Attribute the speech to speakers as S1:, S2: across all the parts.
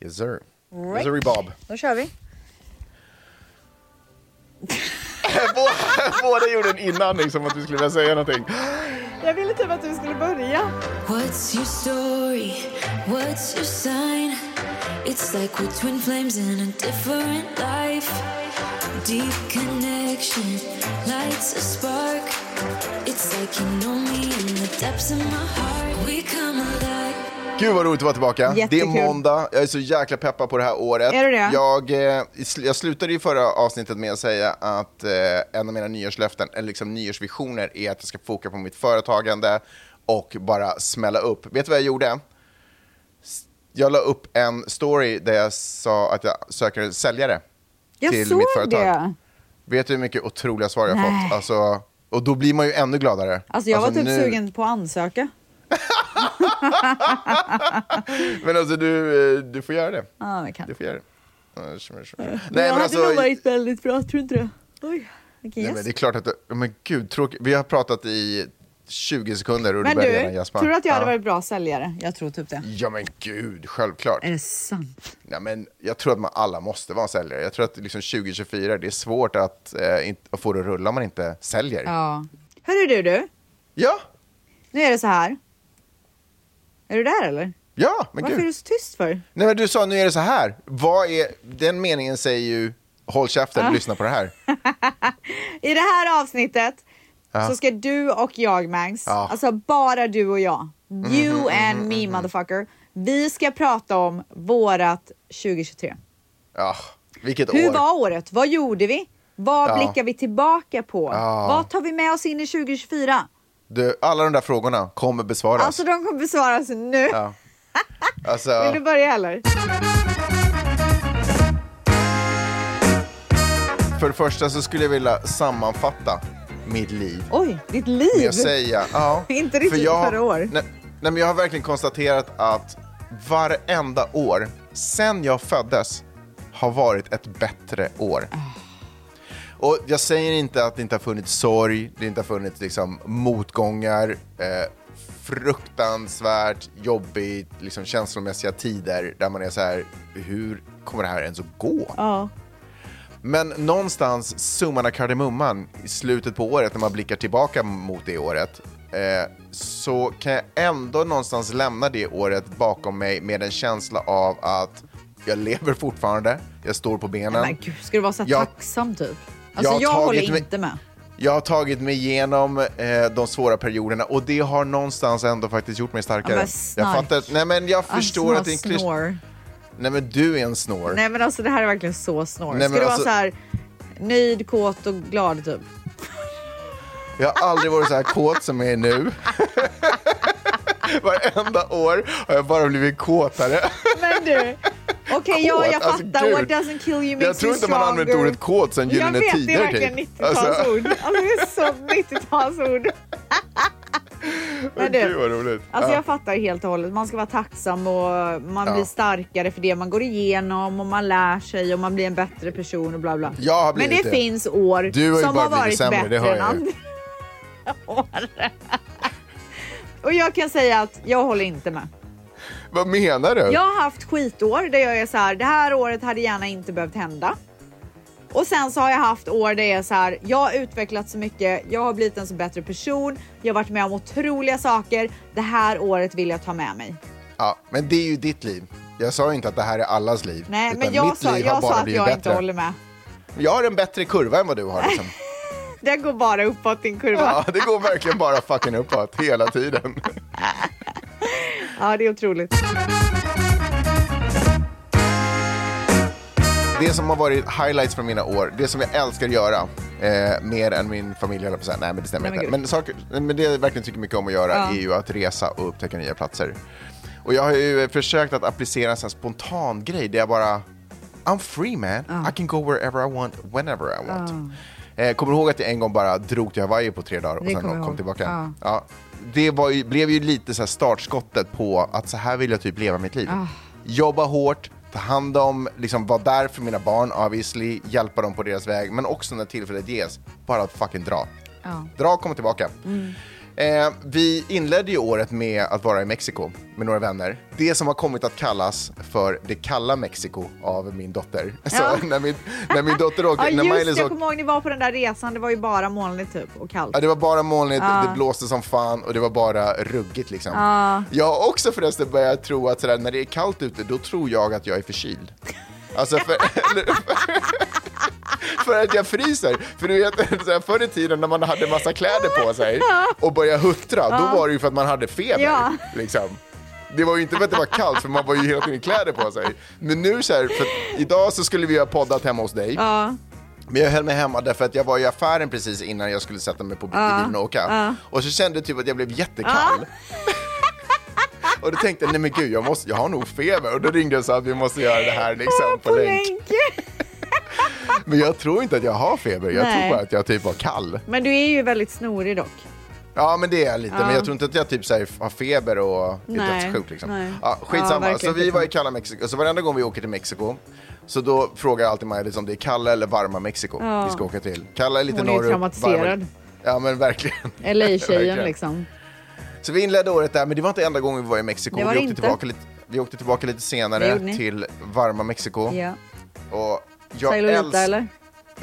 S1: Yes sir.
S2: Right.
S1: Yes sir, Bob.
S2: Då kör vi.
S1: Båda gjorde en inandning som att vi skulle vilja säga någonting.
S2: Jag ville typ att du skulle börja.
S3: What's your story? What's your sign? It's like we're twin flames in a different life. Deep connection lights a spark. It's like you know me in the depths of my heart. We come alive.
S1: Gud vad roligt att vara tillbaka.
S2: Jättekul.
S1: Det är måndag, jag är så jäkla peppad på det här året.
S2: Är du det?
S1: Jag, eh, jag slutade i förra avsnittet med att säga att eh, en av mina nyårslöften, eller liksom nyårsvisioner, är att jag ska foka på mitt företagande och bara smälla upp. Vet du vad jag gjorde? Jag la upp en story där jag sa att jag söker en säljare
S2: Jag
S1: till
S2: såg
S1: mitt företag.
S2: det.
S1: Vet du hur mycket otroliga svar jag
S2: Nej.
S1: fått? Alltså, och då blir man ju ännu gladare.
S2: Alltså jag var typ
S1: nu-
S2: sugen på att ansöka.
S1: Men alltså du, eh, du får göra det.
S2: Ja, det kan.
S1: Du får göra det.
S2: Nej,
S1: Nej, men
S2: hade
S1: alltså,
S2: nog varit väldigt bra, tror du inte det? Oj,
S1: nej, men
S2: gäst.
S1: det är klart att det, men gud, tråkigt. Vi har pratat i 20 sekunder och
S2: Men
S1: du börjar
S2: du, tror du att jag hade varit bra säljare? Jag tror typ det.
S1: Ja men gud, självklart.
S2: Är det sant?
S1: Ja, men jag tror att man alla måste vara säljare. Jag tror att liksom 2024, det är svårt att, eh, inte, att få det att rulla om man inte säljer.
S2: Ja. Hörru du, du.
S1: Ja,
S2: Nu är det så här. Är du där eller?
S1: ja men
S2: Varför
S1: gud.
S2: är du så tyst för?
S1: Nej men du sa nu är det så här. Vad är, den meningen säger ju håll käften, lyssna på det här.
S2: I det här avsnittet så ska du och jag, Mangs,
S1: Ja. Mm,
S2: alltså bara du och jag, you and me motherfucker, vi ska prata om vårat 2023.
S1: Ja, vilket
S2: Hur
S1: år.
S2: var året? Vad gjorde vi? Vad
S1: Ja.
S2: blickar vi tillbaka på?
S1: Ja.
S2: Vad tar vi med oss in i 2024?
S1: Du, alla de där frågorna kommer besvaras.
S2: Alltså de kommer besvaras nu.
S1: ja. alltså,
S2: Vill du börja eller?
S1: för det första så skulle jag vilja sammanfatta mitt liv
S2: Oj, ditt liv!
S1: med att säga... Ja,
S2: Inte riktigt
S1: för jag,
S2: förra år.
S1: Nej, nej, men jag har verkligen konstaterat att varenda år sen jag föddes har varit ett bättre år. Och jag säger inte att det inte har funnits sorg, det inte har funnits liksom motgångar, eh, fruktansvärt jobbigt, liksom känslomässiga tider där man är så här, hur kommer det här ens att gå?
S2: Ja.
S1: Men någonstans, summan av kardemumman, i slutet på året när man blickar tillbaka mot det året, eh, så kan jag ändå någonstans lämna det året bakom mig med en känsla av att jag lever fortfarande, jag står på benen.
S2: Men gud, ska du vara så
S1: Jag-
S2: tacksam typ? Alltså
S1: har
S2: jag, håller
S1: mig-
S2: inte med.
S1: Jag har tagit mig igenom eh, de svåra perioderna och det har någonstans ändå faktiskt gjort mig starkare.
S2: Ja,
S1: jag fattar, nej men jag förstår
S2: Alltså,
S1: att det är en klysch...
S2: snår.
S1: Nej men du är en snår.
S2: Nej men alltså det här är verkligen så snår.
S1: Nej,
S2: Ska du
S1: alltså-
S2: vara så här nöjd, kåt och glad typ?
S1: Jag har aldrig varit så här kåt som jag är nu. Varenda år har jag bara blivit kåtare.
S2: Men du, okej ja jag
S1: alltså,
S2: fattar.
S1: gud.
S2: What doesn't kill you makes
S1: Jag tror
S2: you
S1: inte man har använt
S2: stronger.
S1: ordet kåt
S2: Jag
S1: Gyllene
S2: vet, det
S1: Tider.
S2: är verkligen
S1: typ.
S2: 90-talsord. Alltså det är så 90-talsord. Men
S1: Gud
S2: du,
S1: vad roligt.
S2: alltså
S1: Ja.
S2: jag fattar helt och hållet. Man ska vara tacksam och man
S1: Ja.
S2: blir starkare för det man går igenom och man lär sig och man blir en bättre person och bla bla.
S1: Jag
S2: Men det,
S1: det.
S2: finns år
S1: Du har
S2: som har varit
S1: sämre,
S2: bättre än
S1: jag
S2: andra år. Och jag kan säga att jag håller inte med.
S1: Vad menar du?
S2: Jag har haft skitår där jag är så här, det här året hade gärna inte behövt hända. Och sen så har jag haft år där jag är så här, jag har utvecklats så mycket, jag har blivit en så bättre person, jag har varit med om otroliga saker. Det här året vill jag ta med mig.
S1: Ja, men det är ju ditt liv. Jag sa inte att det här är allas liv.
S2: Nej, men jag
S1: mitt
S2: sa,
S1: liv
S2: jag
S1: bara
S2: sa att jag
S1: bättre.
S2: inte håller med.
S1: Jag har en bättre kurva än vad du har. Liksom.
S2: Den går bara uppåt din kurva.
S1: Ja, det går verkligen bara fucking uppåt hela tiden.
S2: Ja, det är otroligt.
S1: Det som har varit highlights från mina år, det som jag älskar att göra, eh, mer än min familj höll på säga. Nej men det stämmer
S2: Nej, men
S1: inte. Men, saker, men det jag verkligen tycker mycket om att göra
S2: Ja.
S1: är ju att resa och upptäcka nya platser. Och jag har ju försökt att applicera en sån här spontan grej där jag bara, I'm free man, I can go wherever I want, whenever I want. Eh, kommer du ihåg att jag en gång bara drog till Hawaii på tre dagar och
S2: Det
S1: sen kom
S2: ihåg.
S1: tillbaka?
S2: Ja.
S1: Ja. Det ju, blev ju lite så startskottet på att så här vill jag typ leva mitt liv.
S2: Ah.
S1: Jobba hårt, ta hand om, liksom vara där för mina barn obviously, hjälpa dem på deras väg, men också när tillfället ges, bara att fucking dra.
S2: Ja.
S1: Dra och komma tillbaka. Eh, vi inledde ju året med att vara i Mexiko med några vänner. Det som har kommit att kallas för det kalla Mexiko av min dotter.
S2: Ja.
S1: Så när min, när min dotter åkte...
S2: Ja just det, jag kommer ihåg ni var på den där resan. Det var ju bara molnigt typ och kallt.
S1: Ja, det var bara molnigt,
S2: Ja.
S1: det blåste som fan och det var bara ruggigt liksom.
S2: Ja.
S1: Jag har också förresten börjat tro att sådär, när det är kallt ute, då tror jag att jag är förkyld. Alltså för, för att jag fryser. För du vet, såhär, förr i tiden när man hade massa kläder på sig och började huttra, då var det ju för att man hade feber.
S2: Ja.
S1: Liksom. Det var ju inte för att det var kallt, för man var ju hela tiden i kläder på sig. Men nu så här, för idag så skulle vi ha poddat hemma hos dig.
S2: Ja.
S1: Men jag höll mig hemma därför att jag var i affären precis innan jag skulle sätta mig på bilen och åka. Och så kände jag typ att jag blev jättekall. och då tänkte jag, nej men gud, jag, måste, jag har nog feber. Och då ringde jag och sa att vi måste göra det här liksom, på,
S2: på
S1: länk.
S2: länk.
S1: Men jag tror inte att jag har feber, jag
S2: Nej.
S1: tror bara att jag typ var kall.
S2: Men du är ju väldigt snorig dock.
S1: Ja men det är jag lite, men jag tror inte att jag typ så här, har feber och är
S2: Nej,
S1: dödssjuk liksom.
S2: nej.
S1: Ja,
S2: Ja,
S1: skitsamma,
S2: verkligen
S1: så vi var i kalla Mexiko, så varenda gång vi åker till Mexiko så då frågar jag alltid Maj om det är kalla eller varma Mexiko
S2: Ja.
S1: vi ska åka till. Kalla är lite
S2: Hon är
S1: norrut,
S2: traumatiserad.
S1: varma- Ja men verkligen.
S2: LA-tjejen liksom.
S1: Så vi inledde året där, men det var inte enda gången vi var i Mexiko. Vi, åkte
S2: inte.
S1: tillbaka lite, vi åkte tillbaka lite senare till varma Mexiko.
S2: Ja.
S1: Och jag älsk-
S2: eller?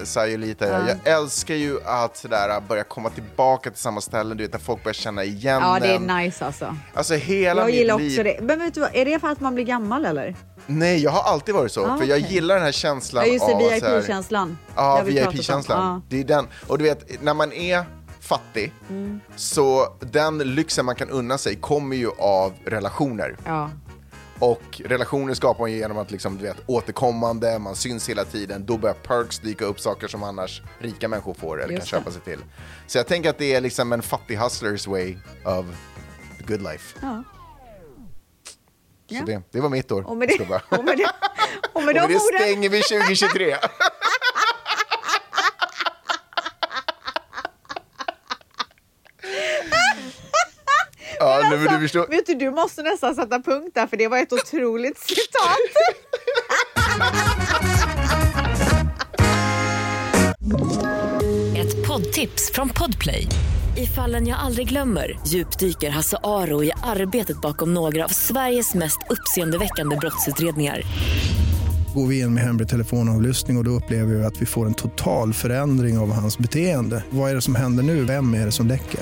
S1: Sayulita, ja.
S2: Ja.
S1: Jag älskar ju att sådär, börja komma tillbaka till samma ställen, du vet när folk börjar känna igen
S2: Ja, det är
S1: en.
S2: nice alltså.
S1: Alltså hela
S2: Jag
S1: mitt
S2: gillar
S1: liv.
S2: också det. Men vet du vad, är det för att man blir gammal eller?
S1: Nej, jag har alltid varit så.
S2: Ah,
S1: för jag
S2: okej.
S1: gillar den här känslan
S2: Ja just det,
S1: av så här-
S2: VIP-känslan. Det
S1: Ja,
S2: har vi pratat om.
S1: VIP-känslan. Det är den. Och du vet, när man är fattig,
S2: Mm.
S1: så den lyxen man kan unna sig kommer ju av relationer.
S2: Ja.
S1: Och relationer skapar man ju genom att liksom, du vet, återkommande, man syns hela tiden, då börjar perks dyka upp, saker som annars rika människor får eller
S2: Just
S1: kan
S2: det.
S1: köpa sig till. Så jag tänker att det är liksom en fattig hustlers way of the good life.
S2: ja.
S1: Så
S2: Ja.
S1: det, det var mitt år.
S2: Och med det,
S1: Ska bara-
S2: och med det, och med
S1: Och med
S2: de
S1: det
S2: orden.
S1: stänger vi 2023. ja, nej, men du förstår.
S2: Vet du, du måste nästan sätta punkt där för det var ett otroligt citat.
S4: Ett poddtips från Podplay. I fallen jag aldrig glömmer djupdyker Hasse Aro i arbetet bakom några av Sveriges mest uppseendeväckande brottsutredningar.
S5: Går vi in med hemlig telefonavlyssning och, och då upplever vi att vi får en total förändring av hans beteende. Vad är det som händer nu? Vem är det som läcker?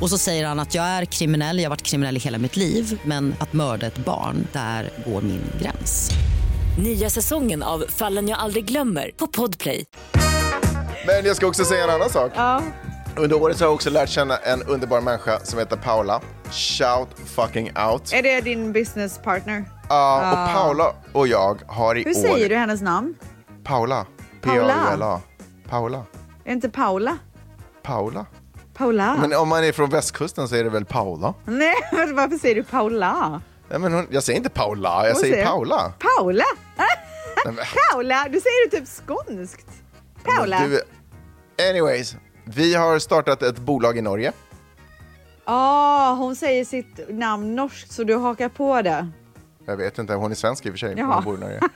S6: Och så säger han att jag är kriminell, jag har varit kriminell i hela mitt liv men att mörda ett barn, där går min gräns.
S4: Nya säsongen av Fallen jag aldrig glömmer på Podplay.
S1: Men jag ska också säga en annan sak.
S2: Ja.
S1: Under året så har jag också lärt känna en underbar människa som heter Paula. Shout fucking out.
S2: Är det din business partner?
S1: Ja, och Paula och jag har i
S2: Hur
S1: år...
S2: säger du hennes namn?
S1: Paula.
S2: Paula.
S1: P-A-U-L-A. Paula.
S2: Är inte Paula?
S1: Paula.
S2: Paula?
S1: Men om man är från västkusten så är det väl Paula?
S2: Nej, men varför säger du Paula?
S1: Nej, men hon, jag säger inte Paula, jag
S2: Vad
S1: säger? Paula.
S2: Paula?
S1: Nej, men-
S2: Paula? Du säger det typ skånskt. Paula?
S1: Du, anyways, vi har startat ett bolag i Norge.
S2: Ja, hon säger sitt namn norskt så du hakar på det.
S1: Jag vet inte, hon är svensk i och för sig.
S2: Jaha.
S1: Hon bor i Norge.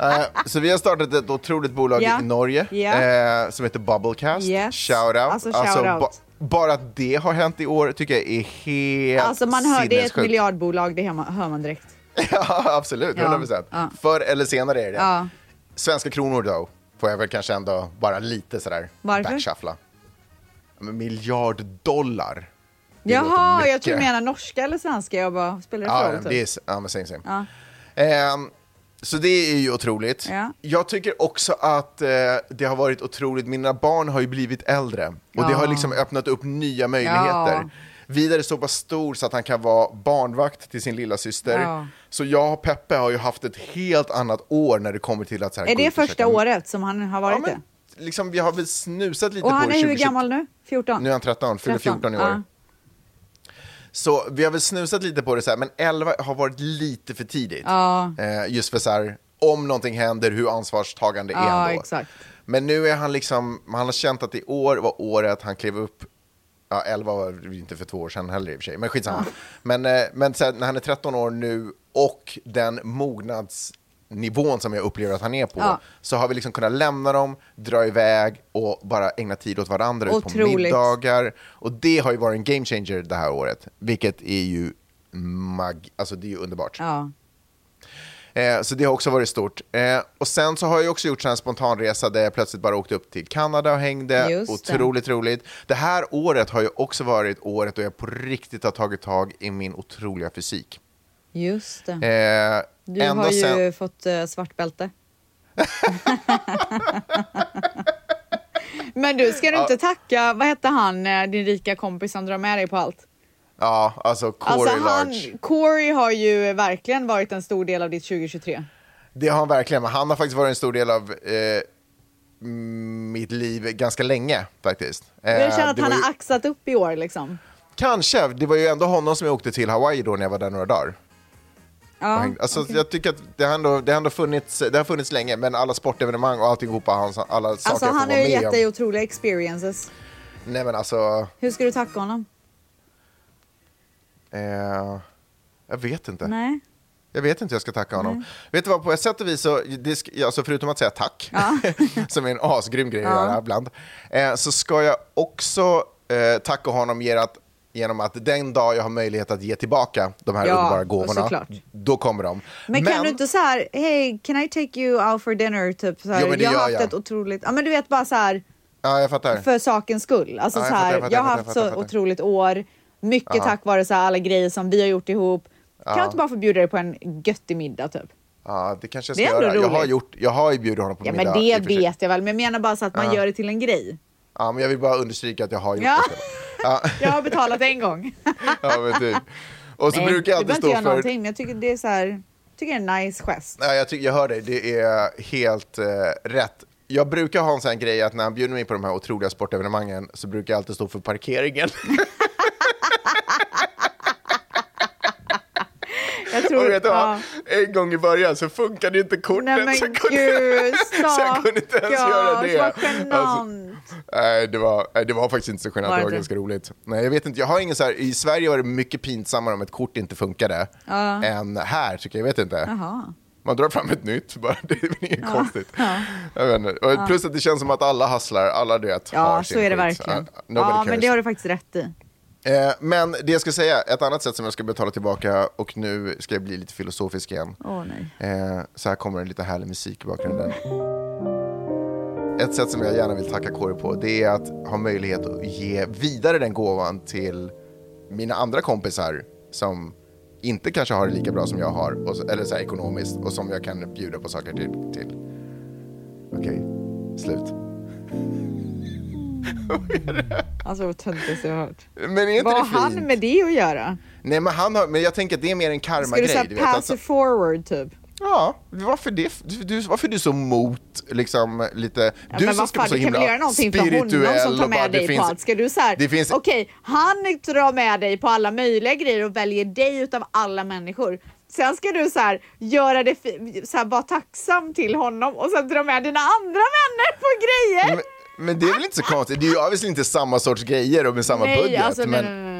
S1: Eh, så vi har startat ett otroligt bolag
S2: Ja.
S1: i Norge
S2: Ja.
S1: eh, som heter Bubblecast.
S2: Yes.
S1: Shout out.
S2: Alltså, shout out.
S1: ba- bara att det har hänt i år tycker jag är helt
S2: Alltså man hör, det är ett miljardbolag, det hör man, direkt.
S1: ja, absolut.
S2: Ja,
S1: 100%.
S2: ja.
S1: Förr eller senare är det.
S2: Ja.
S1: Svenska kronor då, får jag väl kanske ändå bara lite sådär backshuffla. Miljard dollar. Det
S2: Jaha, jag tror du menar norska eller svenska. Jag bara, spelar för
S1: Ja,
S2: typ?
S1: det är, ja men same same.
S2: Ja.
S1: Ehm, så det är ju otroligt.
S2: Ja.
S1: Jag tycker också att eh, det har varit otroligt. Mina barn har ju blivit äldre och det
S2: Ja.
S1: har liksom öppnat upp nya möjligheter.
S2: Ja.
S1: Vidare är så pass stor så att han kan vara barnvakt till sin lilla syster.
S2: Ja.
S1: Så jag och Peppe har ju haft ett helt annat år när det kommer till att så här,
S2: Är det
S1: och
S2: första
S1: käka-
S2: året som han har
S1: Ja,
S2: varit
S1: men,
S2: det?
S1: liksom, vi har väl snusat lite
S2: Och
S1: på
S2: han
S1: det
S2: är hur
S1: 2020.
S2: gammal nu? 14?
S1: Nu är han 13, fyller
S2: 13,
S1: 14 i år.
S2: Ja.
S1: Så vi har väl snusat lite på det så här, men 11 har varit lite för tidigt.
S2: Ja.
S1: Eh, just för så här, om någonting händer, hur ansvarstagande är
S2: Ja,
S1: han då?
S2: exakt.
S1: Men nu är han liksom, han har känt att i år var året han klev upp, ja 11 var inte för två år sedan heller i och för sig, men skitsamma. Men, eh, men här, när han är 13 år nu och den mognads nivån som jag upplever att han är på,
S2: Ja.
S1: så har vi liksom kunnat lämna dem, dra iväg och bara ägna tid åt varandra ut på middagar. Och det har ju varit en game changer det här året, vilket är ju mag alltså det är ju underbart.
S2: Ja.
S1: Eh, så det har också varit stort. Eh, och sen så har jag också gjort en spontanresa där jag plötsligt bara åkte upp till Kanada och hängde.
S2: Just det.
S1: Otroligt roligt. Det här året har ju också varit året då jag på riktigt har tagit tag i min otroliga fysik.
S2: Just det.
S1: Eh,
S2: Du
S1: ända
S2: har ju
S1: sen-
S2: fått uh, svart bälte. Men du, ska du inte tacka, vad hette han, eh, din rika kompis som drar med dig på allt?
S1: Ja, alltså Corey
S2: Alltså han,
S1: Large.
S2: Corey har ju verkligen varit en stor del av ditt 2023.
S1: Det har han verkligen, men han har faktiskt varit en stor del av eh, mitt liv ganska länge faktiskt. Eh,
S2: Jag känner att han
S1: ju-
S2: har axat upp i år liksom.
S1: Kanske, det var ju ändå honom som jag åkte till Hawaii då när jag var där några dagar.
S2: Ja,
S1: hängde. Alltså,
S2: okej.
S1: Jag tycker att det har, ändå, det, har ändå funnits, det har funnits länge, men alla sportevenemang och alltihopa, hans, alla saker
S2: Alltså han har ju gett dig otroliga experiences.
S1: Nej men alltså,
S2: Hur ska du tacka honom?
S1: eh, jag vet inte.
S2: Nej.
S1: Jag vet inte hur jag ska tacka honom. Vet du vad, på ett sätt och vis så, alltså förutom att säga tack, som är en asgrym grej att göra ibland, eh, så ska jag också eh, tacka honom genom att, genom att den dag jag har möjlighet att ge tillbaka de här
S2: Ja,
S1: underbara gåvorna,
S2: såklart.
S1: då kommer de.
S2: Men, kan du inte så här, hey, can I take you out for dinner? Typ så här,
S1: Jo, men det
S2: jag har haft
S1: jag.
S2: ett otroligt, ja men du vet bara så här,
S1: Ja, jag fattar.
S2: för sakens skull. Alltså
S1: Ja, jag
S2: så här,
S1: jag fattar, jag
S2: har haft så otroligt år, mycket tack vare så här, alla grejer som vi har gjort ihop. Kan jag inte bara få bjuda dig på en göttig middag typ?
S1: Ja, det kanske jag ska göra. Jag har, gjort, jag har ju bjudit honom på
S2: Ja
S1: middag.
S2: men
S1: i
S2: det vet jag väl, men jag menar bara så att man gör det till en grej.
S1: Ja, men jag vill bara understryka att jag har gjort
S2: Ja.
S1: det. Ja,
S2: Jag har betalat en gång.
S1: ja, men typ. Och så
S2: Nej,
S1: brukar jag alltid stå för...
S2: någonting, men jag tycker det är så här, tycker det är en nice gest.
S1: Nej, jag, tycker, jag hör dig, det är helt eh, rätt. Jag brukar ha en sån grej att när han bjuder mig på de här otroliga sportevenemangen så brukar jag alltid stå för parkeringen.
S2: Jag
S1: Och
S2: tror,
S1: vet du
S2: ja.
S1: En gång i början så funkade inte kortet.
S2: Nej men
S1: så kunde,
S2: gud,
S1: så jag kunde inte ens göra det.
S2: Vad genant.
S1: Alltså, nej, det var, nej, det var faktiskt inte så genant, det var ganska roligt. Nej, jag vet inte, jag har ingen så här, I Sverige var det mycket pinsammare om ett kort inte funkade än här, tycker jag. Jag vet inte.
S2: Jaha.
S1: Man drar fram ett nytt, bara. det är inget konstigt. Jag vet inte. Och plus att det känns som att alla hustlar, alla du vet, har
S2: Ja,
S1: sin
S2: så är det
S1: skit.
S2: verkligen.
S1: Uh,
S2: Ja, men
S1: cares.
S2: det har du faktiskt rätt i.
S1: Eh, men det jag ska säga, ett annat sätt som jag ska betala tillbaka, och nu ska jag bli lite filosofisk igen.
S2: Åh nej.
S1: Eh, så här kommer en lite härlig musik i bakgrunden. Ett sätt som jag gärna vill tacka Kåre på, det är att ha möjlighet att ge vidare den gåvan till mina andra kompisar som inte kanske har det lika bra som jag har, och, eller så här ekonomiskt, och som jag kan bjuda på saker till. till. Okej, slut.
S2: Alltså vad töntigaste jag har hört.
S1: Men är inte
S2: Vad har han
S1: fint?
S2: med det att göra?
S1: Nej, men, han har, men jag tänker att det är mer en
S2: Ska du
S1: karma-grej.
S2: säga
S1: du vet,
S2: pass
S1: alltså-
S2: forward typ?
S1: Ja, varför det? Du, varför är du så mot liksom lite...
S2: Ja,
S1: du som ska vara så
S2: du kan
S1: himla
S2: göra någonting för honom
S1: spirituell
S2: som tar
S1: bara,
S2: med
S1: det
S2: dig
S1: finns-
S2: på allt. Ska du
S1: finns-
S2: okej, han drar med dig på alla möjliga grejer och väljer dig utav alla människor. Sen ska du så här, göra det, så här, vara tacksam till honom och sen dra med dina andra vänner på grejer.
S1: Men, men det är väl inte så konstigt? Det är ju obviously inte samma sorts grejer och med samma
S2: nej,
S1: budget.
S2: alltså,
S1: men
S2: nej, nej, nej.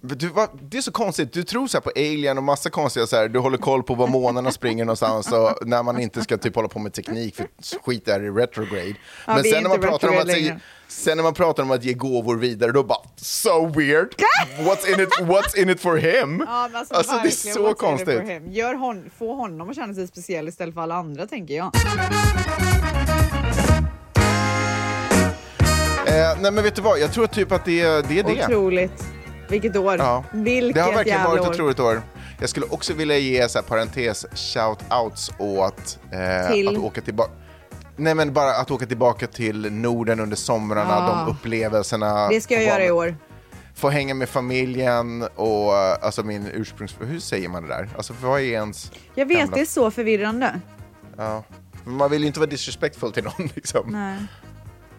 S1: Du, vad, det är så konstigt, du tror så på Alien och massa konstiga så här, du håller koll på var månarna springer någonstans och när man inte ska typ hålla på med teknik för skit är i retrograde. Men
S2: vi är
S1: sen när, man pratar om att,
S2: längre.
S1: sen när man pratar om att ge gåvor vidare, då bara so weird. What's in it, what's in it for him?
S2: Ja, men alltså,
S1: alltså det är så konstigt.
S2: Gör hon, få honom att känna sig speciell istället för alla andra tänker jag.
S1: Eh, nej men vet du vad, jag tror typ att det, det är det.
S2: Otroligt. Vilket år.
S1: Ja.
S2: Vilket
S1: det har verkligen varit ett otroligt år. Jag skulle också vilja ge så här, parentes shout-outs åt eh,
S2: Till?
S1: att åka tillbaka. Nej men bara att åka tillbaka till Norden under somrarna,
S2: Ah.
S1: de upplevelserna.
S2: Det ska jag göra i år.
S1: Få hänga med familjen och alltså min ursprungs... Hur säger man det där? Alltså vad är ens...
S2: Jag vet,
S1: gamla-
S2: det är så förvirrande.
S1: Ja. Man vill ju inte vara disrespectful till någon liksom.
S2: Nej.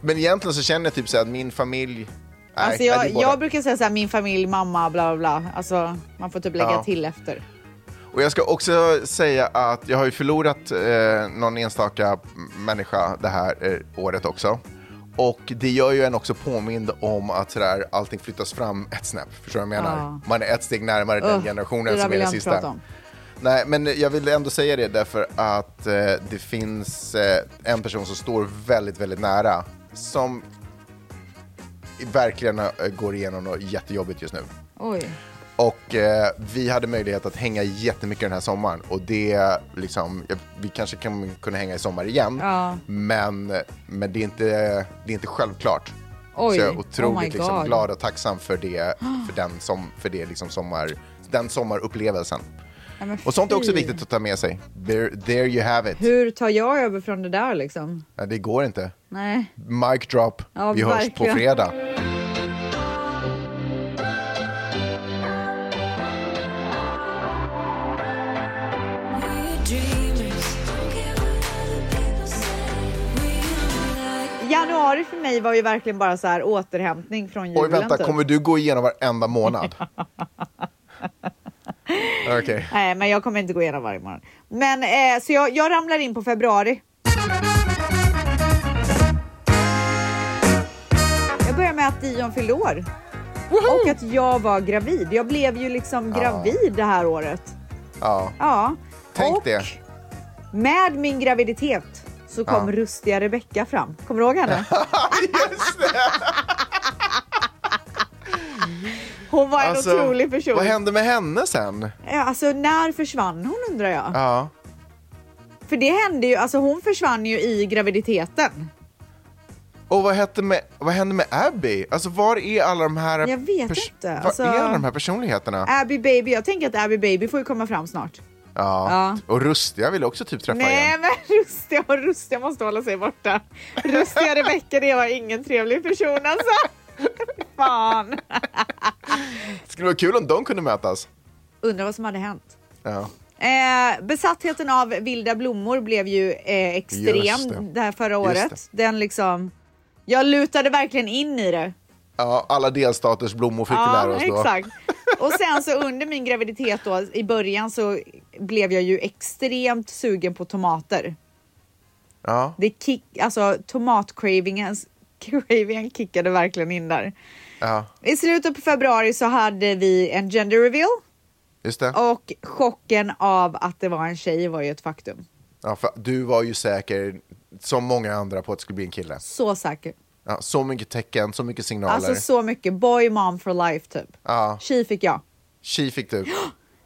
S1: Men egentligen så känner jag typ så att min familj... Nej,
S2: Alltså
S1: nej,
S2: jag,
S1: båda.
S2: jag brukar säga så här, min familj, mamma, bla bla bla. Alltså, man får typ lägga
S1: Ja.
S2: till efter.
S1: Och jag ska också säga att jag har ju förlorat eh, någon enstaka människa det här eh, året också. Och det gör ju en också påmind om att sådär, allting flyttas fram ett snäpp. Förstår du vad jag menar?
S2: Ja.
S1: Man är ett steg närmare den
S2: Ugh,
S1: generationen som är den sista.
S2: prata om.
S1: Nej, men jag vill ändå säga det därför att eh, det finns eh, en person som står väldigt, väldigt nära som verkligen eh, går igenom något jättejobbigt just nu.
S2: Oj.
S1: Och eh, vi hade möjlighet att hänga jättemycket den här sommaren och det liksom, vi kanske kan kunna hänga i sommar igen,
S2: Ja.
S1: men, men det, är inte, det är inte självklart.
S2: Oj.
S1: Så jag är
S2: Oh
S1: otroligt liksom,
S2: God.
S1: glad och tacksam för det, för den, som, för det liksom sommar, den sommarupplevelsen. Och sånt är också viktigt att ta med sig. There, there you have it.
S2: Hur tar jag över från det där liksom?
S1: Ja, det går inte.
S2: Nej.
S1: Mic drop.
S2: Ja,
S1: vi hörs på fredag.
S2: Januari för mig var ju verkligen bara så här återhämtning från julen.
S1: Oj, vänta,
S2: typ.
S1: kommer du gå igenom varenda månad? Okej.
S2: Nej, men jag kommer inte gå igenom varje månad. Men eh, så jag, jag ramlar in på februari. Jag börjar med att Dion fyllde år. Och att jag var gravid. Jag blev ju liksom gravid det här året.
S1: Ja.
S2: Ja.
S1: Tänk
S2: och
S1: det.
S2: med min graviditet så kom
S1: Ja.
S2: rustiga Rebecka fram. Kommer du ihåg henne? Hon var en otrolig person.
S1: Alltså, Vad hände med henne sen?
S2: Ja, Alltså när försvann hon undrar jag?
S1: Ja.
S2: För det hände ju, alltså hon försvann ju i graviditeten.
S1: Och vad hände med, vad hände med Abby? Alltså var är alla de här...
S2: Jag vet inte,
S1: Var
S2: alltså-
S1: är alla de här personligheterna?
S2: Abby Baby, jag tänker att Abby Baby får ju komma fram snart.
S1: Ja.
S2: Ja.
S1: Och Rustiga vill också typ träffa
S2: Nej
S1: igen.
S2: men Rustiga och Rustiga måste hålla sig borta. Rustiga Rebecka det var ingen trevlig person alltså. Fan.
S1: Det skulle vara kul om de kunde mötas.
S2: Undrar vad som hade hänt.
S1: Ja.
S2: Eh, besattheten av vilda blommor blev ju eh, extrem
S1: det.
S2: det. här förra året. Den liksom, jag lutade verkligen in i det.
S1: ja, alla delstaters blommor fick vi lära oss då.
S2: exakt. Och sen så under min graviditet då, i början så blev jag ju extremt sugen på tomater.
S1: Ja.
S2: Det kick, alltså tomatcravingen cravingen kickade verkligen in där.
S1: ja,
S2: I slutet på februari så hade vi en gender reveal
S1: just det.
S2: och chocken av att det var en tjej var ju ett faktum.
S1: Ja, för du var ju säker, som många andra, på att det skulle bli en kille.
S2: Så säker.
S1: Ja, så mycket tecken, så mycket signaler.
S2: Alltså så mycket boy mom for life typ.
S1: Ja,
S2: Tjej fick jag.
S1: tji fick du.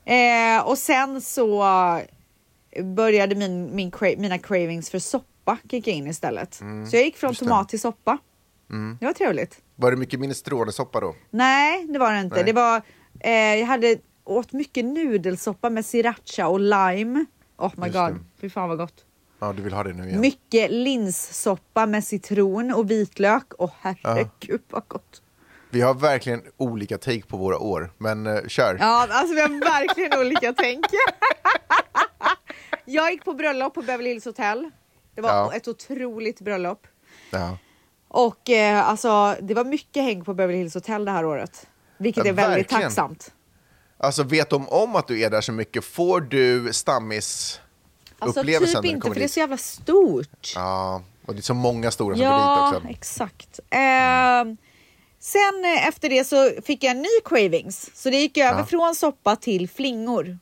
S2: Eh, och sen så började min, min cra- mina cravings för soppa kicka in istället. så jag gick från
S1: Mm. Mm.
S2: tomat till soppa. Det var trevligt.
S1: Var det mycket minestronesoppa då?
S2: Nej, det var det inte.
S1: Nej.
S2: Det var, eh, jag hade åt mycket nudelsoppa med sriracha och lime. Oh my
S1: Just
S2: god,
S1: det.
S2: fy fan vad gott.
S1: Ja, du vill ha det nu igen.
S2: Mycket linssoppa med citron och vitlök. Åh herregud vad gott.
S1: Vi har verkligen olika take på våra år, men uh, kör.
S2: Ja, alltså vi har verkligen olika tänk. jag gick på bröllop på Beverly Hills Hotel. Det var
S1: Ja.
S2: ett otroligt bröllop.
S1: Ja.
S2: Och eh, alltså, det var mycket häng på Beverly Hills Hotel det här året. Vilket
S1: Ja,
S2: är väldigt
S1: verkligen.
S2: tacksamt.
S1: Alltså, vet de om att du är där så mycket? Får du stammis
S2: Alltså typ inte, för det är
S1: dit?
S2: så jävla stort.
S1: Ja, och det är så många stora som
S2: Ja,
S1: går dit också.
S2: exakt. Eh, sen efter det så fick jag en ny cravings. Så det gick över
S1: Ja.
S2: från soppa till flingor.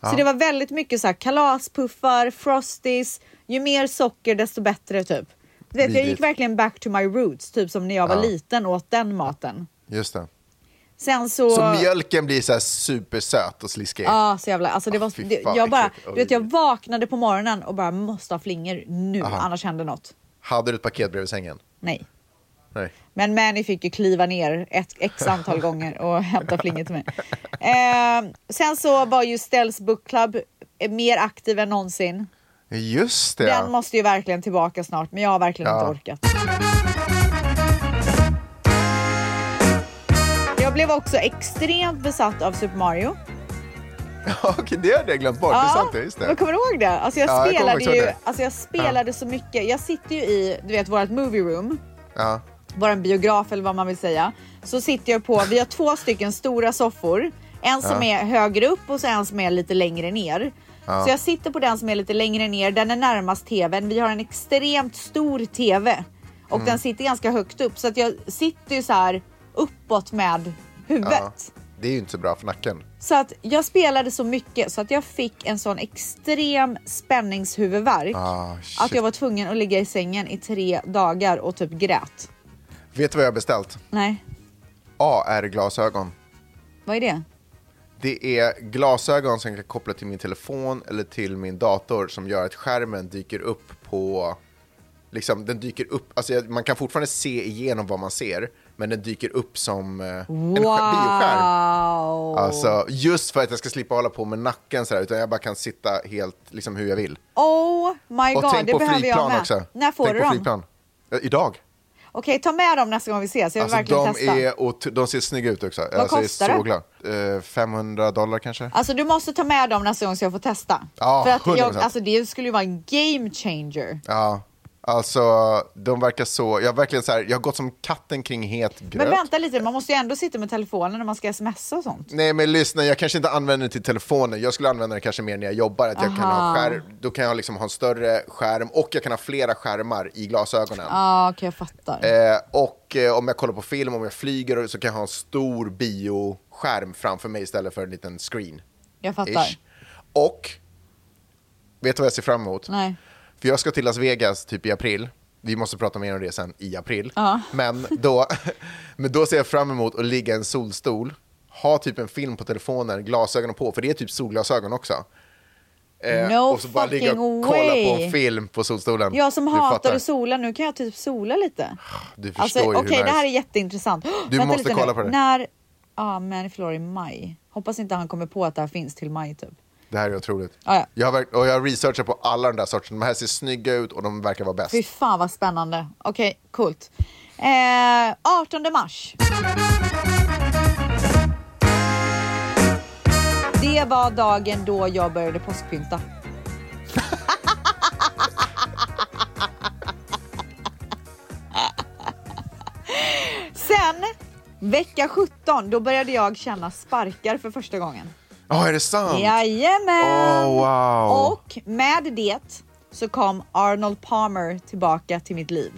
S1: Ja.
S2: Så det var väldigt mycket så här kalaspuffar, frosties. Ju mer socker desto bättre typ. Du vet, jag gick verkligen back to my roots, typ som när jag var
S1: Ja.
S2: liten och åt den maten.
S1: Just det.
S2: Sen så...
S1: Så mjölken blir så här supersöt och sliskig?
S2: Ja, så jävla... Alltså det
S1: Ah,
S2: var, det, jag bara, du vet, jag vaknade på morgonen och bara måste ha flingor nu,
S1: Aha.
S2: annars händer något.
S1: Hade du ett paket bredvid sängen?
S2: Nej.
S1: Nej.
S2: Men Manny fick ju kliva ner ett x antal gånger och hämta flingor till mig. Eh, sen så var ju Stells Book Club mer aktiv än någonsin.
S1: Just det.
S2: Den måste ju verkligen tillbaka snart, men jag har verkligen
S1: Ja.
S2: inte orkat. Jag blev också extremt besatt av Super Mario.
S1: Okej, det hade jag glömt bort. Det är sant, det. Just
S2: men
S1: det.
S2: kommer du ihåg det? Alltså jag
S1: Ja, jag
S2: spelade
S1: ihåg
S2: ju,
S1: det.
S2: alltså jag spelade så mycket. Jag sitter ju i, du vet, vårt movie room.
S1: Ja.
S2: Våran biograf eller vad man vill säga. Så sitter jag på, vi har två stycken stora soffor. En som är högre upp och så en som är lite längre ner.
S1: Ja.
S2: Så jag sitter på den som är lite längre ner, den är närmast tvn. Vi har en extremt stor tv. Och
S1: Mm.
S2: den sitter ganska högt upp så att jag sitter ju så här uppåt med huvudet.
S1: Det är ju inte så bra för nacken.
S2: Så att jag spelade så mycket så att jag fick en sån extrem spänningshuvudvärk
S1: shit.
S2: att jag var tvungen att ligga i sängen i tre dagar och typ grät.
S1: Vet du vad jag har beställt?
S2: Nej,
S1: AR-glasögon.
S2: vad är det?
S1: Det är glasögon som jag kan koppla till min telefon eller till min dator som gör att skärmen dyker upp på... Liksom, den dyker upp, alltså man kan fortfarande se igenom vad man ser, men den dyker upp som eh, en skär- bioskärm.
S2: Wow!
S1: Alltså, just för att jag ska slippa hålla på med nacken sådär, utan jag bara kan sitta helt liksom hur jag vill.
S2: Oh my god, det behöver jag med.
S1: också.
S2: När får
S1: tänk
S2: du dem?
S1: flygplan. Idag.
S2: Okej, ta med dem nästa gång vi ses. Jag vill
S1: Alltså,
S2: verkligen
S1: de,
S2: testa.
S1: är, de ser snygga ut också. Vad
S2: kostar
S1: jag är
S2: det?
S1: så glad. Eh, 500 dollar kanske?
S2: Alltså du måste ta med dem nästa gång så jag får testa.
S1: Ja,
S2: För att jag,
S1: 100%.
S2: alltså, det skulle ju vara en game changer.
S1: Ja, alltså de verkar så, jag verkligen så här, jag har gått som katten kring het gröt.
S2: Men vänta lite, man måste ju ändå sitta med telefonen när man ska smsa och sånt.
S1: Nej men lyssna, jag kanske inte använder det till telefonen, jag skulle använda det kanske mer när jag jobbar, att jag kan ha skär, då kan jag liksom ha en större skärm och jag kan ha flera skärmar i glasögonen.
S2: Ja, okej jag fattar.
S1: Eh, och eh, om jag kollar på film, om jag flyger så kan jag ha en stor bioskärm framför mig istället för en liten screen.
S2: jag fattar.
S1: Ish. Och, vet du vad jag ser fram emot?
S2: Nej.
S1: För jag ska till Las Vegas typ i april. Vi måste prata mer om det sen i april.
S2: Ja.
S1: Men, då, men då ser jag fram emot att ligga i en solstol, ha typ en film på telefonen, glasögonen på, för det är typ solglasögon också. Eh,
S2: No
S1: och så bara ligga och kolla på en film på solstolen.
S2: Jag som
S1: Du
S2: hatar
S1: fattar.
S2: att sola, nu kan jag typ sola lite.
S1: Du förstår
S2: Alltså
S1: ju
S2: okej,
S1: hur nice.
S2: det här är jätteintressant.
S1: Du
S2: Vänta
S1: måste kolla
S2: nu.
S1: på det.
S2: När, ja men förlorar i maj. Hoppas inte han kommer på att det här finns till maj typ.
S1: Det här är otroligt.
S2: Ja, ja.
S1: Jag, har, och jag har researchat på alla de där sorterna. De här ser snygga ut och de verkar vara bäst.
S2: Fy fan vad spännande. Okej, coolt. Eh, 18 mars. Det var dagen då jag började påskpynta. Sen, vecka 17, då började jag känna sparkar för första gången.
S1: Ja, är det sant?
S2: Jajamän!
S1: Oh, wow.
S2: Och med det så kom Arnold Palmer tillbaka till mitt liv.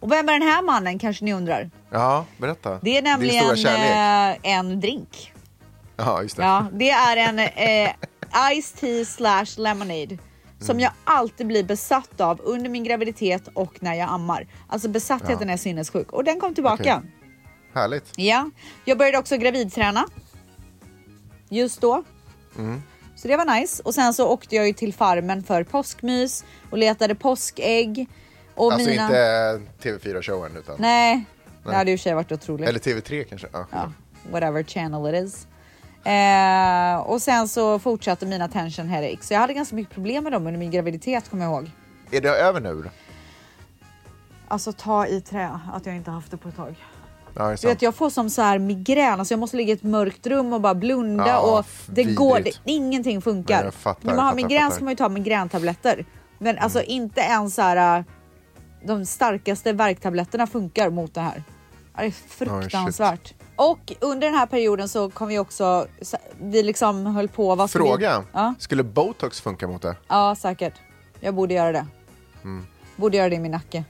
S2: Och vem är den här mannen kanske ni undrar?
S1: Ja, berätta.
S2: Det är nämligen eh, en drink.
S1: Ja, just det.
S2: Ja, det är en eh, Iced Tea slash Lemonade som
S1: Mm.
S2: jag alltid blir besatt av under min graviditet och när jag ammar. Alltså besattheten är sinnessjuk och den kom tillbaka.
S1: Okej. Härligt.
S2: Ja, jag började också gravidträna. Just då.
S1: Mm.
S2: Så det var nice. Och sen så åkte jag ju till farmen för påskmys och letade påskägg. Och
S1: Alltså
S2: mina...
S1: inte TV4-showen utan...
S2: Nej, det
S1: Nej.
S2: hade ju sig varit otroligt.
S1: Eller TV3 kanske? Ja.
S2: Ja, whatever channel it is. Eh, och sen så fortsatte mina tension headaches. Så jag hade ganska mycket problem med dem under min graviditet kommer jag ihåg.
S1: Är det över nu?
S2: Alltså ta i trä att jag inte haft det på ett tag.
S1: Ja,
S2: Du vet, jag får som så här migrän, alltså jag måste ligga i ett mörkt rum och bara blunda
S1: Ja,
S2: och det
S1: vidrigt.
S2: går, det, ingenting funkar.
S1: Nej, fattar,
S2: När man har
S1: fattar,
S2: migrän
S1: fattar.
S2: ska man ju ta migräntabletter. Men alltså inte ens så här, äh, de starkaste värktabletterna funkar mot det här. Det är fruktansvärt. och under den här perioden så kom vi också, så- vi liksom höll på, vad
S1: Fråga.
S2: Vi? Ja,
S1: Skulle botox funka mot det?
S2: ja, säkert. Jag borde göra det.
S1: Mm.
S2: Borde göra det i min nacke.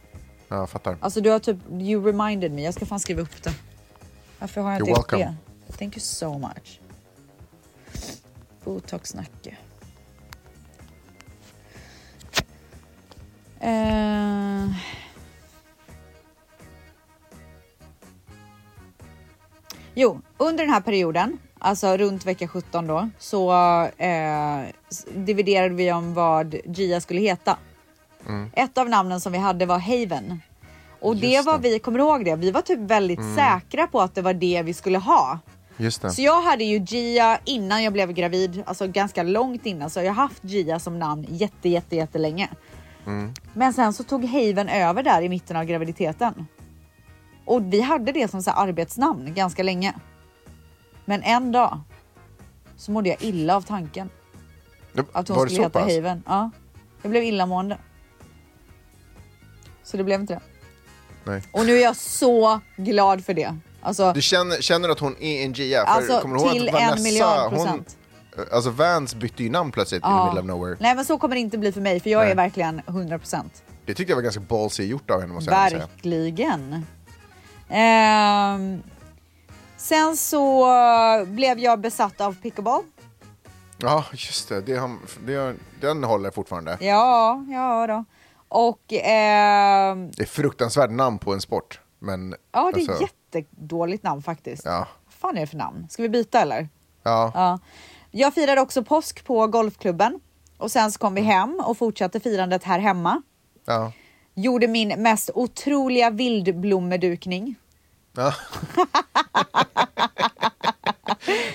S1: Ja, jag fattar.
S2: Alltså du har typ, you reminded me. Jag ska fan skriva upp det. Varför har jag inte
S1: You're
S2: gjort
S1: welcome.
S2: det? Thank you so much. Botox-nacke. Eh. Jo, under den här perioden, alltså runt vecka 17 då, så eh, dividerade vi om vad Gia skulle heta. Ett av namnen som vi hade var Haven. Och det
S1: Just
S2: var
S1: det.
S2: vi, kommer du ihåg det? Vi var typ väldigt säkra på att det var det vi skulle ha.
S1: Just det.
S2: Så jag hade ju Gia innan jag blev gravid, alltså ganska långt innan. Så jag har haft Gia som namn jätte, jätte, jättelänge. Men sen så tog Haven över där i mitten av graviditeten. Och vi hade det som så här arbetsnamn ganska länge. Men en dag så mådde jag illa av tanken att hon
S1: Var det
S2: skulle heta? Haven. Ja, jag blev illamående. Så det blev inte det.
S1: Nej.
S2: Och nu är jag så glad för det. Alltså,
S1: Du känner, känner du att hon är en? För
S2: alltså
S1: kommer du ihåg
S2: till
S1: att
S2: en
S1: Vanessa,
S2: miljard
S1: hon-
S2: procent.
S1: Alltså Vans bytte ju namn plötsligt in the middle of nowhere.
S2: Nej men så kommer det inte bli för mig för jag
S1: Nej.
S2: är verkligen 100%.
S1: Det tyckte jag var ganska ballsy gjort av henne måste jag säga.
S2: Verkligen. Ehm, Sen så blev jag besatt av pickleball.
S1: Ja, just det. det, har, det den håller fortfarande.
S2: Ja, ja då. Och eh,
S1: Det är fruktansvärt namn på en sport. Men,
S2: ja, det är
S1: alltså,
S2: jättedåligt namn faktiskt.
S1: Ja.
S2: Vad fan är det för namn? Ska vi byta eller?
S1: Ja.
S2: Ja. Jag firade också påsk på golfklubben och sen så kom vi hem och fortsatte firandet här hemma.
S1: ja.
S2: Gjorde min mest otroliga vildblommedukning.
S1: Ja.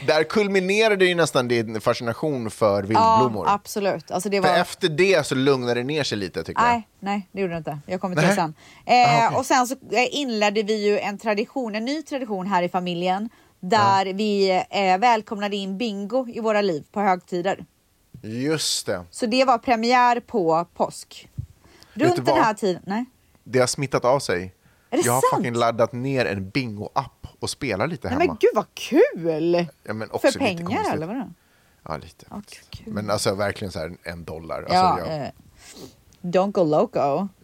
S1: Där kulminerade ju nästan din fascination för vildblommor.
S2: Ja, absolut. Alltså det
S1: för
S2: var...
S1: efter det så lugnade det ner sig lite tycker jag.
S2: Nej, nej, det gjorde det inte. Jag kommer till
S1: Nej.
S2: det sen. Eh,
S1: Aha, okej.
S2: Och sen så eh, inledde vi ju en tradition, en ny tradition här i familjen där vi eh, välkomnade in bingo i våra liv på högtider.
S1: Just det.
S2: Så det var premiär på påsk. Runt den här tiden. Nej.
S1: Det har smittat av sig.
S2: Är det
S1: jag har
S2: sant?
S1: fucking laddat ner en bingo-app och spelar lite
S2: Nej
S1: hemma.
S2: men gud vad kul!
S1: Ja, men också
S2: För
S1: lite
S2: pengar
S1: konstigt.
S2: eller vadå?
S1: Ja, lite.
S2: Kul.
S1: Men alltså verkligen så här en dollar. Alltså,
S2: Ja,
S1: jag,
S2: eh, don't go loco.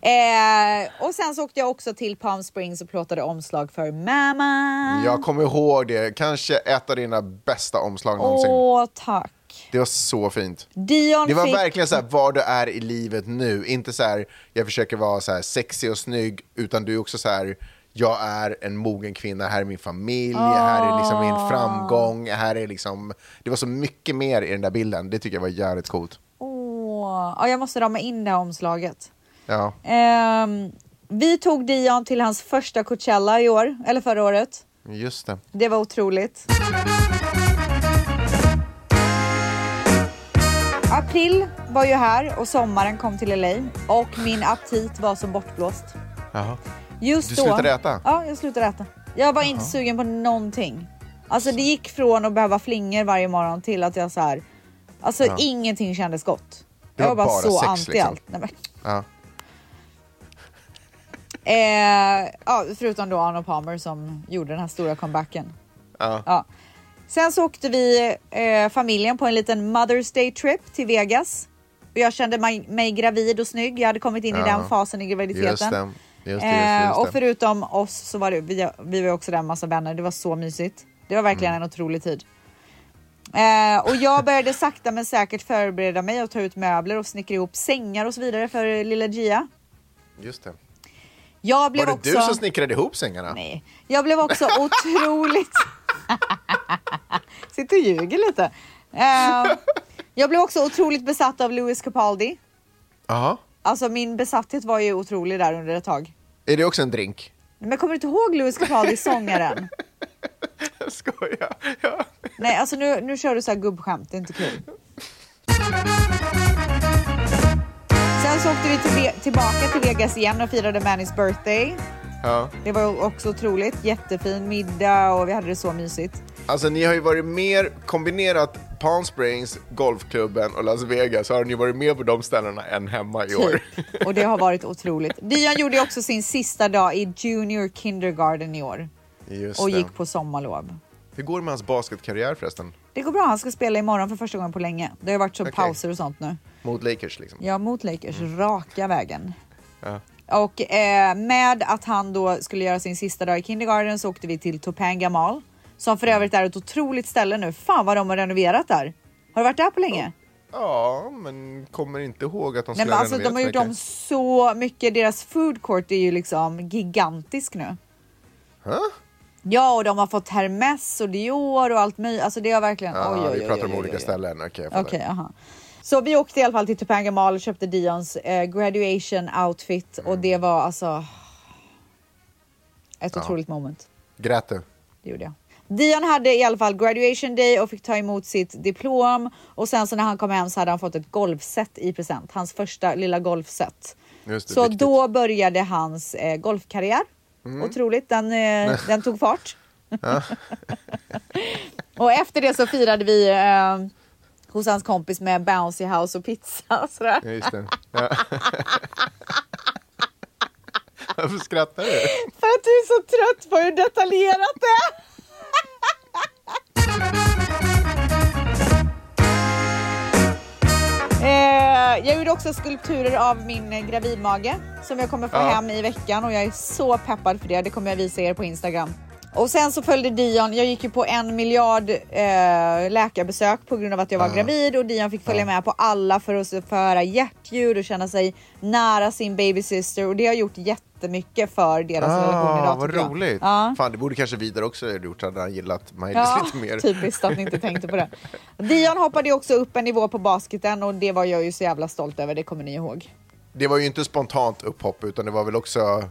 S2: Eh, och sen så åkte jag också till Palm Springs och plåtade omslag för mamma.
S1: jag kommer ihåg det. Kanske ett av dina bästa omslag någonsin.
S2: Åh, tack.
S1: Det var så fint.
S2: Dion
S1: Det var
S2: fick...
S1: verkligen så här, var du är i livet nu. Inte så här, jag försöker vara så här sexig och snygg, utan du är också så här, jag är en mogen kvinna, här är min familj, här är liksom
S2: Ah.
S1: min framgång, här är liksom... Det var så mycket mer i den där bilden, det tycker jag var jävligt coolt.
S2: Åh, ja, jag måste rama in det här omslaget.
S1: Ja,
S2: Ehm, vi tog Dion till hans första Coachella i år, eller förra året.
S1: just det.
S2: Det var otroligt. April var ju här och sommaren kom till LA och min aptit var som bortblåst.
S1: Jaha.
S2: Just
S1: Du
S2: då,
S1: slutade äta?
S2: Ja, jag slutade äta. Jag var inte sugen på någonting. Alltså det gick från att behöva flingor varje morgon till att jag så här, alltså
S1: Ja.
S2: ingenting kändes gott.
S1: Det
S2: jag
S1: var
S2: var bara, så
S1: sex,
S2: anti
S1: liksom.
S2: allt. Nej, men.
S1: Ja.
S2: Eh, ja, förutom då Arno Palmer som gjorde den här stora comebacken.
S1: Ja.
S2: Ja. Sen så åkte vi eh, familjen på en liten Mother's Day trip till Vegas. Och jag kände mig, mig gravid och snygg. Jag hade kommit in i
S1: Ja.
S2: den fasen i graviditeten.
S1: Just det. Just det, just det,
S2: Eh,
S1: just
S2: och
S1: det.
S2: förutom oss så var det, vi, vi var också där en massa vänner. Det var så mysigt. Det var verkligen
S1: Mm.
S2: en otrolig tid. Eh, och jag började sakta men säkert förbereda mig och ta ut möbler och snickra ihop sängar och så vidare för lilla Gia.
S1: Just det.
S2: Jag blev
S1: Var det
S2: också...
S1: du som snickrade ihop sängarna?
S2: Nej. Jag blev också otroligt... Sitter och ljuger lite. Eh, jag blev också otroligt besatt av Louis Capaldi.
S1: Jaha.
S2: Alltså min besatthet var ju otrolig där under ett tag.
S1: Är det också en drink?
S2: Men kommer du inte ihåg Louis Capaldi, sångaren?
S1: Jag skojar. Ja.
S2: Nej, alltså nu, nu kör du så här gubbskämt, det är inte kul. Sen så åkte vi till, tillbaka till Vegas igen och firade Mannys birthday.
S1: Ja.
S2: Det var också otroligt. Jättefin middag och vi hade det så mysigt.
S1: Alltså ni har ju varit mer kombinerat Palm Springs, golfklubben och Las Vegas. Har ni varit mer på de ställena än hemma i år?
S2: Typ. Och det har varit otroligt. Dion gjorde också sin sista dag i Junior Kindergarten i år
S1: Just
S2: och
S1: det.
S2: gick på sommarlov.
S1: Hur går det med hans basketkarriär förresten?
S2: Det går bra, han ska spela imorgon för första gången på länge. Det har varit så
S1: Okej.
S2: pauser och sånt nu.
S1: Mot Lakers liksom?
S2: Ja, mot Lakers, raka vägen.
S1: Ja.
S2: Och eh, med att han då skulle göra sin sista dag i kindergarten så åkte vi till Topanga Mall. Som för övrigt är ett otroligt ställe nu. Fan vad de har renoverat där. Har du varit där på länge?
S1: Ja, men kommer inte ihåg att de
S2: Nej
S1: skulle
S2: men alltså de har gjort om så mycket. Deras food court är ju liksom gigantisk nu.
S1: Huh?
S2: Ja och de har fått Hermes och Dior och allt möjligt. Alltså det har verkligen...
S1: Ja,
S2: oj, oj, oj,
S1: vi pratar
S2: oj,
S1: om
S2: oj,
S1: olika ställen. Okej.
S2: Okej, aha. Så vi åkte i alla fall till Topanga Mall och köpte Dions eh, graduation outfit och det var alltså ett otroligt moment.
S1: Grät du?
S2: Det gjorde jag. Dion hade i alla fall graduation day och fick ta emot sitt diplom och sen så när han kom hem så hade han fått ett golfset i present. Hans första lilla golfset.
S1: Det,
S2: Så
S1: viktigt.
S2: då började hans eh, golfkarriär.
S1: Mm.
S2: Otroligt, den, eh, den tog fart. och efter det så firade vi eh, hos hans kompis med bouncy house och pizza och sådär.
S1: Ja, just det. Ja. Varför skrattar du?
S2: För att du är så trött på hur detaljerat det är. Eh, jag gjorde också skulpturer av min gravidmage som jag kommer få
S1: Ja.
S2: hem i veckan och jag är så peppad för det. Det kommer jag visa er på Instagram. Och sen så följde Dion, jag gick ju på en miljard eh, läkarbesök på grund av att jag var gravid och Dion fick följa med på alla för att få höra hjärtljud och känna sig nära sin baby sister och det har gjort jättemycket för deras relation idag.
S1: Ah, vad roligt.
S2: Ja.
S1: Fan, det borde kanske Vidar också ha gjort, hade han gillat Maj-Lis
S2: Ja,
S1: lite mer.
S2: typiskt att ni inte tänkte på det. Dion hoppade också upp en nivå på basketen och det var jag ju så jävla stolt över, det kommer ni ihåg.
S1: Det var ju inte spontant upphopp, utan det var väl också...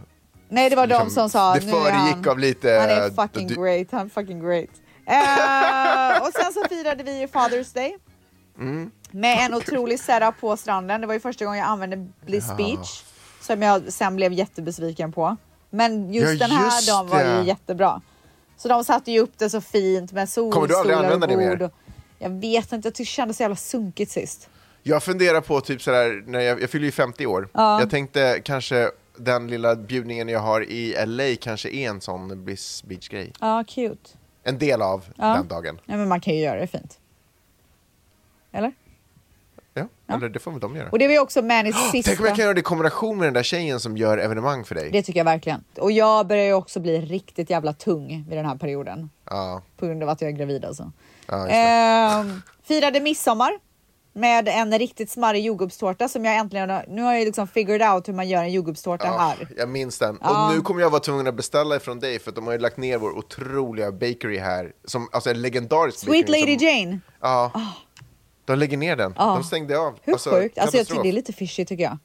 S2: Nej, det var de
S1: Liksom,
S2: som sa
S1: det föregick
S2: han,
S1: av lite,
S2: Han är
S1: eh,
S2: fucking
S1: du-
S2: great, han är fucking great. Eh, och sen så firade vi ju Father's Day.
S1: Mm.
S2: Med en otrolig setup på stranden. Det var ju första gången jag använde Bliss Beach. Som jag sen blev jättebesviken på. Men just
S1: Ja,
S2: den här
S1: just
S2: dagen var ju jättebra. Så de satte ju upp det så fint med
S1: Kommer du aldrig
S2: solstolar
S1: använda det mer?
S2: jag vet inte, jag tyckte det kändes så jävla sunkigt sist.
S1: Jag funderar på typ sådär, när jag, jag fyller ju 50 år. Jag tänkte kanske den lilla bjudningen jag har i LA kanske är en sån Bliss Beach-grej.
S2: Ja, cute.
S1: En del av den dagen.
S2: Ja, men man kan ju göra det fint. Eller?
S1: Ja, eller det får väl de göra.
S2: Och det var ju också Mannys sista...
S1: Tänk om jag kan göra det i kombination med den där tjejen som gör evenemang för dig.
S2: Det tycker jag verkligen. Och jag börjar ju också bli riktigt jävla tung vid den här perioden.
S1: Ja,
S2: På grund av att jag är gravid alltså.
S1: ja.
S2: Ehm, firade midsommar med en riktigt smarrig jordgubbstårta som jag äntligen har- Nu har jag liksom figured out hur man gör en jordgubbstårta
S1: Ja,
S2: här.
S1: jag minns den.
S2: Ja.
S1: Och nu kommer jag vara tvungen att beställa ifrån dig för att de har ju lagt ner vår otroliga bakery här. Som, alltså en legendarisk
S2: Sweet
S1: bakery.
S2: Lady
S1: som,
S2: Jane.
S1: Ja. De lägger ner den.
S2: Ja.
S1: De stängde av.
S2: Hur sjukt? Alltså jag tycker det är lite fishy tycker jag.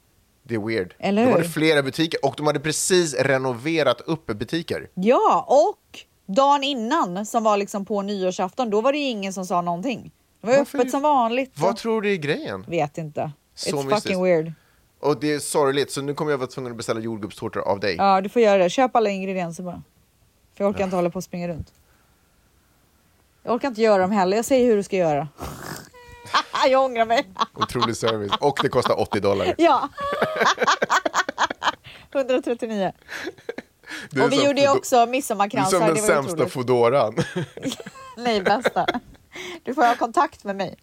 S1: Det är weird.
S2: Eller
S1: de hade
S2: hur?
S1: flera butiker och de hade precis renoverat upp butiker.
S2: Ja, och dagen innan som var liksom på nyårsafton, då var det ingen som sa någonting. Det var
S1: Varför-
S2: öppet som vanligt.
S1: Vad tror du är grejen?
S2: Vet inte.
S1: Så
S2: It's
S1: mystiskt.
S2: fucking weird.
S1: Och det är sorgligt, så nu kommer jag vara tvungen att beställa jordgubbstårtor av dig.
S2: Ja, du får göra det. Köp alla ingredienser bara. För jag orkar inte hålla på och springa runt. Jag orkar inte göra dem heller. Jag säger hur du ska göra. jag ångrar mig.
S1: Otrolig service. Och det kostar 80 dollar.
S2: ja. 139.
S1: Du är
S2: Och vi
S1: som
S2: gjorde ju
S1: Fodo-
S2: också
S1: Du är
S2: midsommarkransar.
S1: som den
S2: det var
S1: sämsta
S2: otroligt.
S1: fodoran.
S2: Nej, bästa. Du får ha kontakt med mig.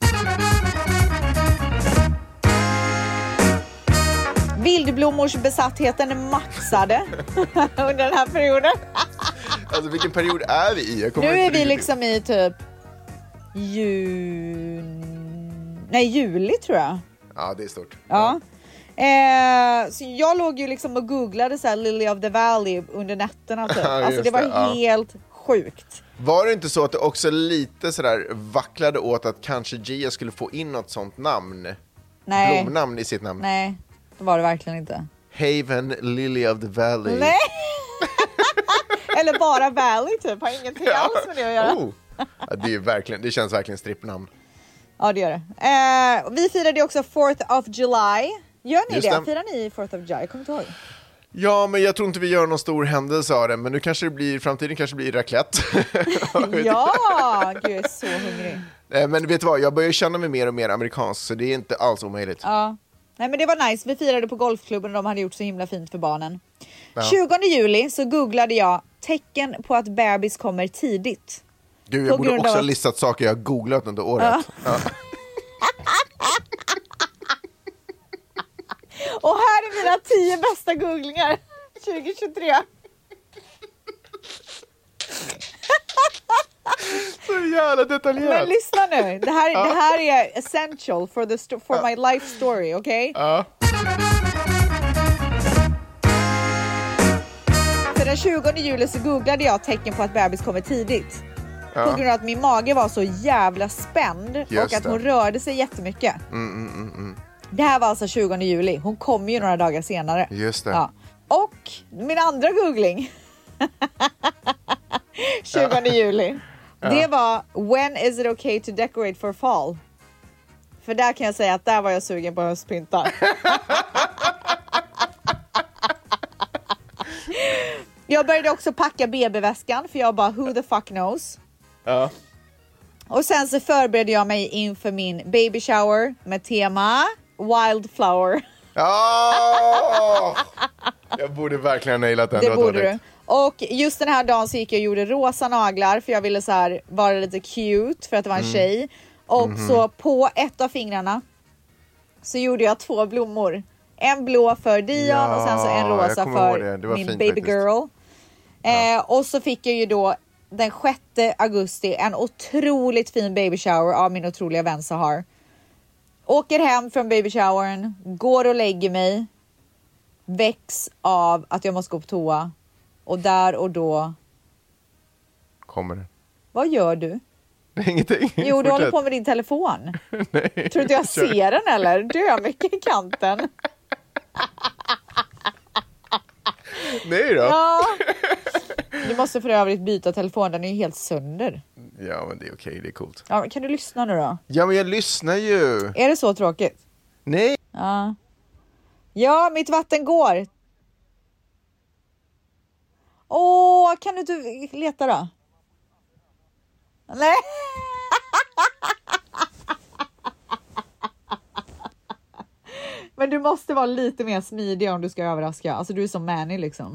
S2: Vildblommorsbesattheten maxade under den här perioden.
S1: alltså vilken period är vi i?
S2: Nu är vi liksom i typ jun... Nej, juli tror jag.
S1: Ja, det är stort.
S2: Ja. Eh, så jag låg ju liksom och googlade så här Lily of the Valley under nätterna typ. Alltså det var helt sjukt.
S1: Var det inte så att det också lite sådär vacklade åt att kanske Gia skulle få in något sånt namn?
S2: Nej,
S1: Blomnamn i sitt namn.
S2: nej, det var det verkligen inte.
S1: Haven Lily of the Valley.
S2: Nej! Eller bara Valley typ, har ingenting alls med det att göra.
S1: Oh. Ja, det, är verkligen, det känns verkligen strippnamn.
S2: Ja det gör det. Eh, vi firade också 4th of July. Gör ni
S1: Just
S2: det?
S1: det.
S2: Firar ni 4th of July? Jag kommer inte ihåg.
S1: Ja, men jag tror inte vi gör någon stor händelse av det, men nu kanske det blir, framtiden kanske blir raclette.
S2: Ja, gud jag är så hungrig.
S1: Eh, men vet du vad, jag börjar känna mig mer och mer amerikansk, så det är inte alls omöjligt.
S2: Ja. Nej men det var nice, vi firade på golfklubben och de hade gjort så himla fint för barnen.
S1: Ja.
S2: 20 juli så googlade jag tecken på att bebis kommer tidigt.
S1: Gud,
S2: på
S1: jag borde också ha
S2: att-
S1: listat saker jag har googlat under året. Ja.
S2: Och här är mina 10 bästa googlingar 2023.
S1: Så jävla detaljerat!
S2: Men lyssna nu, det här, det här är essential for, the for my life story, okej?
S1: Ja.
S2: För den 20 juli så googlade jag tecken på att bebis kommer tidigt. På grund av att min mage var så jävla spänd och
S1: Just
S2: att
S1: det.
S2: hon rörde sig jättemycket.
S1: Mm,
S2: Det här var alltså 20 juli. Hon kom ju några dagar senare.
S1: Just det.
S2: Ja. Och min andra googling 20 juli. Det var When is it okay to decorate for fall? För där kan jag säga att där var jag sugen på höstpynta. jag började också packa BB-väskan för jag bara who the fuck knows.
S1: Ja.
S2: Och sen så förberedde jag mig inför min baby shower med tema Wildflower.
S1: Ja! Jag borde verkligen ha nailat den.
S2: Det borde du. Och just den här dagen så gick jag och gjorde rosa naglar för jag ville så här vara lite cute för att det var en
S1: Mm.
S2: tjej. Och
S1: Mhm.
S2: så på ett av fingrarna så gjorde jag två blommor. En blå för Dion
S1: Ja,
S2: och sen så en rosa för min
S1: fint
S2: baby
S1: faktiskt.
S2: girl. Eh, och så fick jag ju då den 6 augusti en otroligt fin baby shower av min otroliga vän Sahar. Åker hem från baby showern, går och lägger mig. Väcks av att jag måste gå på toa. Och där och då,
S1: Kommer det.
S2: vad gör du?
S1: Ingenting.
S2: Jo, du håller på med din telefon.
S1: Nej.
S2: Tror inte jag
S1: Kör.
S2: ser den eller? Dömycket i kanten.
S1: Nej då.
S2: Ja. Du måste för övrigt byta telefon, den är ju helt sönder.
S1: Ja, men det är okej, det är coolt.
S2: Ja, kan du lyssna nu då?
S1: Ja, men jag lyssnar ju.
S2: Är det så tråkigt?
S1: Nej.
S2: Ja. Ja, mitt vatten går. Åh, kan du inte leta då? Nej. Men du måste vara lite mer smidig om du ska överraska. Alltså du är som Manny liksom.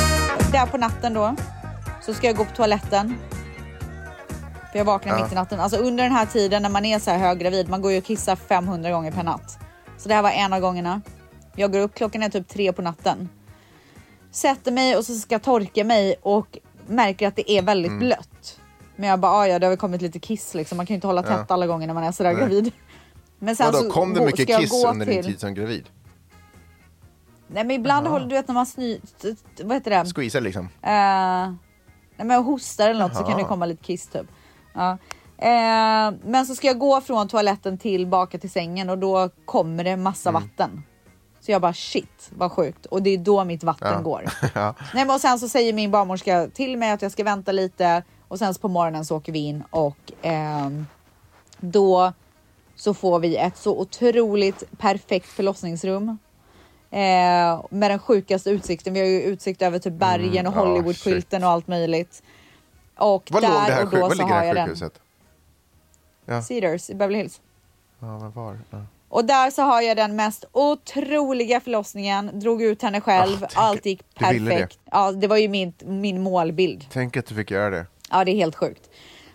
S2: Där på natten då så ska jag gå på toaletten. För jag vaknar mitt i natten. Alltså under den här tiden när man är så här höggravid, man går ju och kissar 500 gånger per natt. Så det här var en av gångerna. Jag går upp, klockan är typ tre på natten. Sätter mig och så ska jag torka mig och märker att det är väldigt blött. Men jag bara, "Ah, ja det har väl kommit lite kiss liksom. Man kan ju inte hålla tätt alla gånger när man är sådär gravid. Men sen
S1: Vadå,
S2: så
S1: kom det mycket kiss under din
S2: till-
S1: tid som gravid?
S2: Nej men ibland håller du vet när man sny... Vad heter det?
S1: Squeezar liksom?
S2: Eh, nej men hostar eller något så kan det komma lite kiss typ. Ja. Eh, men så ska jag gå från toaletten tillbaka till sängen och då kommer det massa
S1: Mm.
S2: vatten. Så jag bara shit vad sjukt och det är då mitt vatten går.
S1: Ja.
S2: Nej, men och sen så säger min barnmorska till mig att jag ska vänta lite och sen på morgonen så åker vi in och ehm, då så får vi ett så otroligt perfekt förlossningsrum. Eh, med den sjukaste utsikten. Vi har ju utsikt över typ bergen och Hollywoodskylten och allt möjligt. Och
S1: Var låg det
S2: där
S1: här
S2: och då
S1: var
S2: så har jag den.
S1: Ja.
S2: Cedars i Beverly Hills.
S1: Ja, men var? Ja.
S2: Och där så har jag den mest otroliga förlossningen. Drog ut henne själv.
S1: Ah,
S2: Allt gick
S1: ville det.
S2: perfekt. Ja, det var ju min, min målbild.
S1: Tänk att du fick göra det.
S2: Ja, det är helt sjukt.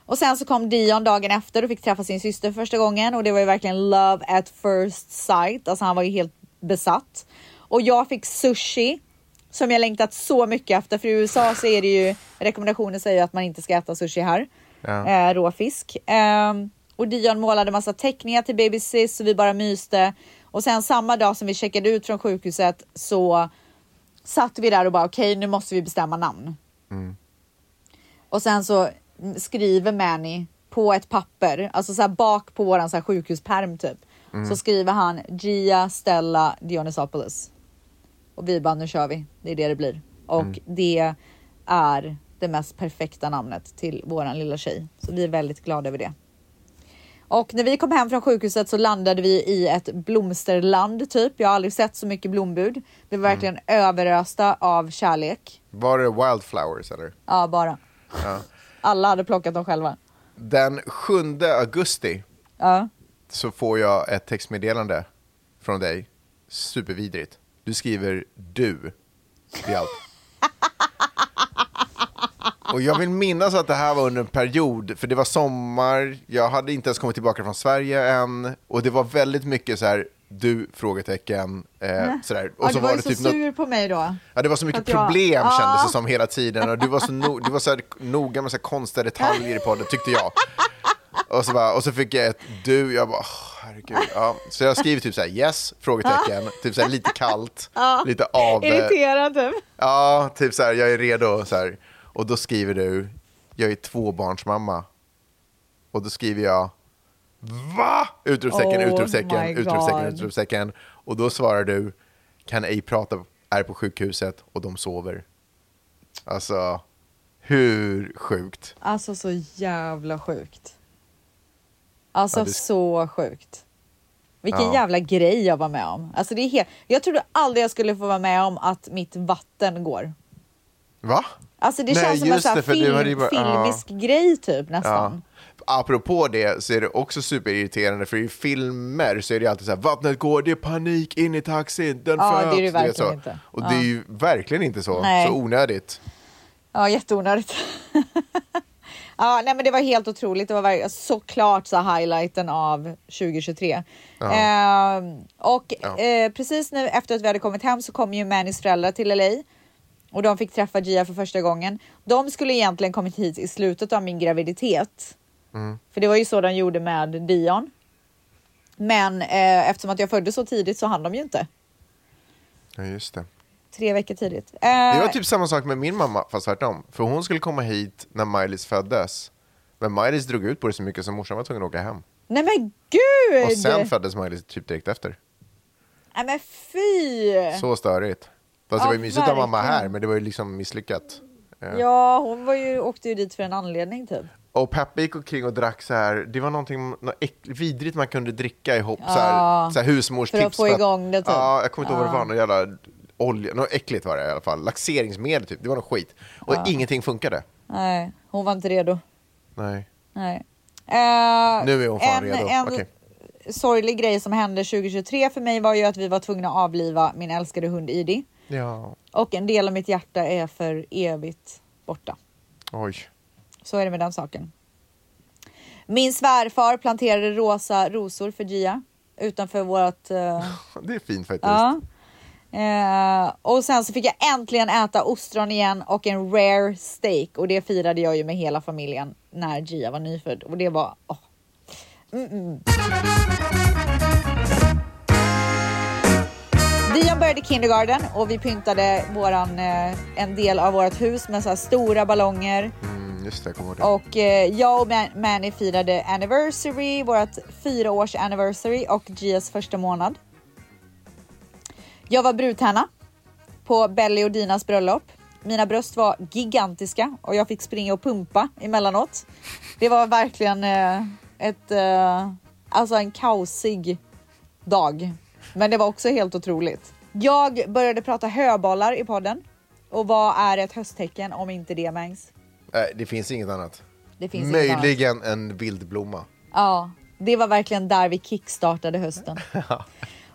S2: Och sen så kom Dion dagen efter och fick träffa sin syster första gången och det var ju verkligen love at first sight. Alltså han var ju helt besatt. Och jag fick sushi som jag längtat så mycket efter. För i USA så är det ju rekommendationer säger att man inte ska äta sushi här.
S1: Ja.
S2: Eh, råfisk. Ehm, och Dion målade massa teckningar till sis och vi bara myste. Och sen samma dag som vi checkade ut från sjukhuset så satt vi där och bara okej, nu måste vi bestämma namn. Och sen så skriver Manny på ett papper, alltså så här bak på våran så här sjukhusperm typ. Så skriver han Gia Stella Dionysopoulos. Och vi bara, nu kör vi. Det är det det blir. Och det är det mest perfekta namnet till våran lilla tjej. Så vi är väldigt glada över det. Och när vi kom hem från sjukhuset så landade vi i ett blomsterland typ. Jag har aldrig sett så mycket blombud. Vi var verkligen överösta av kärlek.
S1: Var det Wildflowers eller?
S2: Ja, bara. Alla hade plockat dem själva.
S1: Den 7 augusti
S2: Ja.
S1: Så får jag ett textmeddelande från dig. Supervidrigt. Du skriver du i allt. Och jag vill minnas att det här var under en period, för det var sommar, jag hade inte ens kommit tillbaka från Sverige än, och det var väldigt mycket så här, du? Frågetecken. Eh, sådär. Och
S2: ja, du var, ju
S1: det
S2: så
S1: typ något-
S2: sur på mig då.
S1: Ja, det var så mycket
S2: jag-
S1: problem kändes det som hela tiden. Och du var så, no, du var så här, noga med så här konstiga detaljer i podden, tyckte jag. Och så, bara, och så fick jag ett du, jag bara, åh, herregud. Ja. Så jag skriver typ så här yes, frågetecken, typ så här lite kallt, lite av...
S2: Irriterad typ.
S1: Ja, typ så här, jag är redo. Så här. Och då skriver du, jag är tvåbarnsmamma. Och då skriver jag, va? Utropstecken,
S2: Oh
S1: utropstecken, utropstecken, utropstecken. Och då svarar du, kan ej prata, är på sjukhuset och de sover. Alltså, hur sjukt?
S2: Alltså så jävla sjukt. Alltså
S1: Ja, det-
S2: så sjukt. Vilken
S1: Ja.
S2: jävla grej jag var med om. Alltså det är helt, jag trodde aldrig jag skulle få vara med om att mitt vatten går.
S1: Va?
S2: Alltså det
S1: Nej,
S2: känns som en sån här
S1: det,
S2: film,
S1: bara- ja.
S2: filmisk grej typ
S1: Ja.
S2: nästan.
S1: Apropå det så är det också superirriterande för i filmer så är det alltid så här vattnet går, det är panik in i taxin, den
S2: Ja,
S1: föds.
S2: det är det verkligen
S1: så.
S2: inte.
S1: Och
S2: Ja.
S1: det är ju verkligen inte så,
S2: Nej.
S1: så onödigt.
S2: Ja, jätteonödigt. ja, nej, men det var helt otroligt. Det var såklart så highlighten av 2023. Ehm, och
S1: Ja.
S2: eh, precis nu efter att vi hade kommit hem så kom ju Mannys föräldrar till LA och de fick träffa Gia för första gången. De skulle egentligen kommit hit i slutet av min graviditet. För det var ju så de gjorde med Dion. Men eh, eftersom att jag föddes så tidigt så hann de ju inte.
S1: Ja, just det.
S2: Tre veckor tidigt.
S1: Det
S2: Eh,
S1: var typ samma sak med min mamma, fast tvärtom. För hon skulle komma hit när Miley's föddes. Men Miley's drog ut på det så mycket så morsan var tvungen att åka hem.
S2: Nej men gud!
S1: Och sen föddes Miley typ direkt efter.
S2: Nej men fy!
S1: Så störigt. Fast det
S2: Ja,
S1: var ju mysigt att ha mamma
S2: verkligen.
S1: här, men det var ju liksom misslyckat. Eh,
S2: Ja, hon var ju, åkte ju dit för en anledning typ.
S1: Och Peppe gick omkring och drack så här, det var någonting något vidrigt man kunde dricka ihop, så här, så här husmorstips.
S2: För att få igång det, typ.
S1: Ja, jag kommer inte ihåg vad det var, något jävla olja, något äckligt var det i alla fall. Laxeringsmedel typ, det var något skit. Och ingenting funkade.
S2: Nej, hon var inte redo.
S1: Nej.
S2: Nej. Eh,
S1: Nu är hon fan
S2: en,
S1: redo.
S2: En
S1: Okej.
S2: sorglig grej som hände 2023 för mig var ju att vi var tvungna att avliva min älskade hund Idi.
S1: Ja,
S2: Och en del av mitt hjärta är för evigt borta.
S1: oj.
S2: Så är det med den saken. Min svärfar planterade rosa rosor för Gia utanför vårt eh,
S1: Det är fint faktiskt.
S2: Ja. Eh, och sen så fick jag äntligen äta ostron igen och en rare steak och det firade jag ju med hela familjen när Gia var nyfödd och det var. Mm-mm. Dion började kindergarten och vi pyntade våran, eh, en del av vårt hus med så här stora ballonger.
S1: Mm, just det, kommer det.
S2: Och eh, jag och Man- Manny firade anniversary, vårt fyra års anniversary och Gias första månad. Jag var brudtärna på Belly och Dinas bröllop. Mina bröst var gigantiska och jag fick springa och pumpa emellanåt. Det var verkligen eh, ett, eh, alltså en kaosig dag. Men det var också helt otroligt. Jag började prata höbollar i podden. Och vad är ett hösttecken om inte det Mangs?
S1: Nej, det finns inget annat.
S2: Det finns inget annat.
S1: Möjligen en vildblomma.
S2: Ja, det var verkligen där vi kickstartade hösten.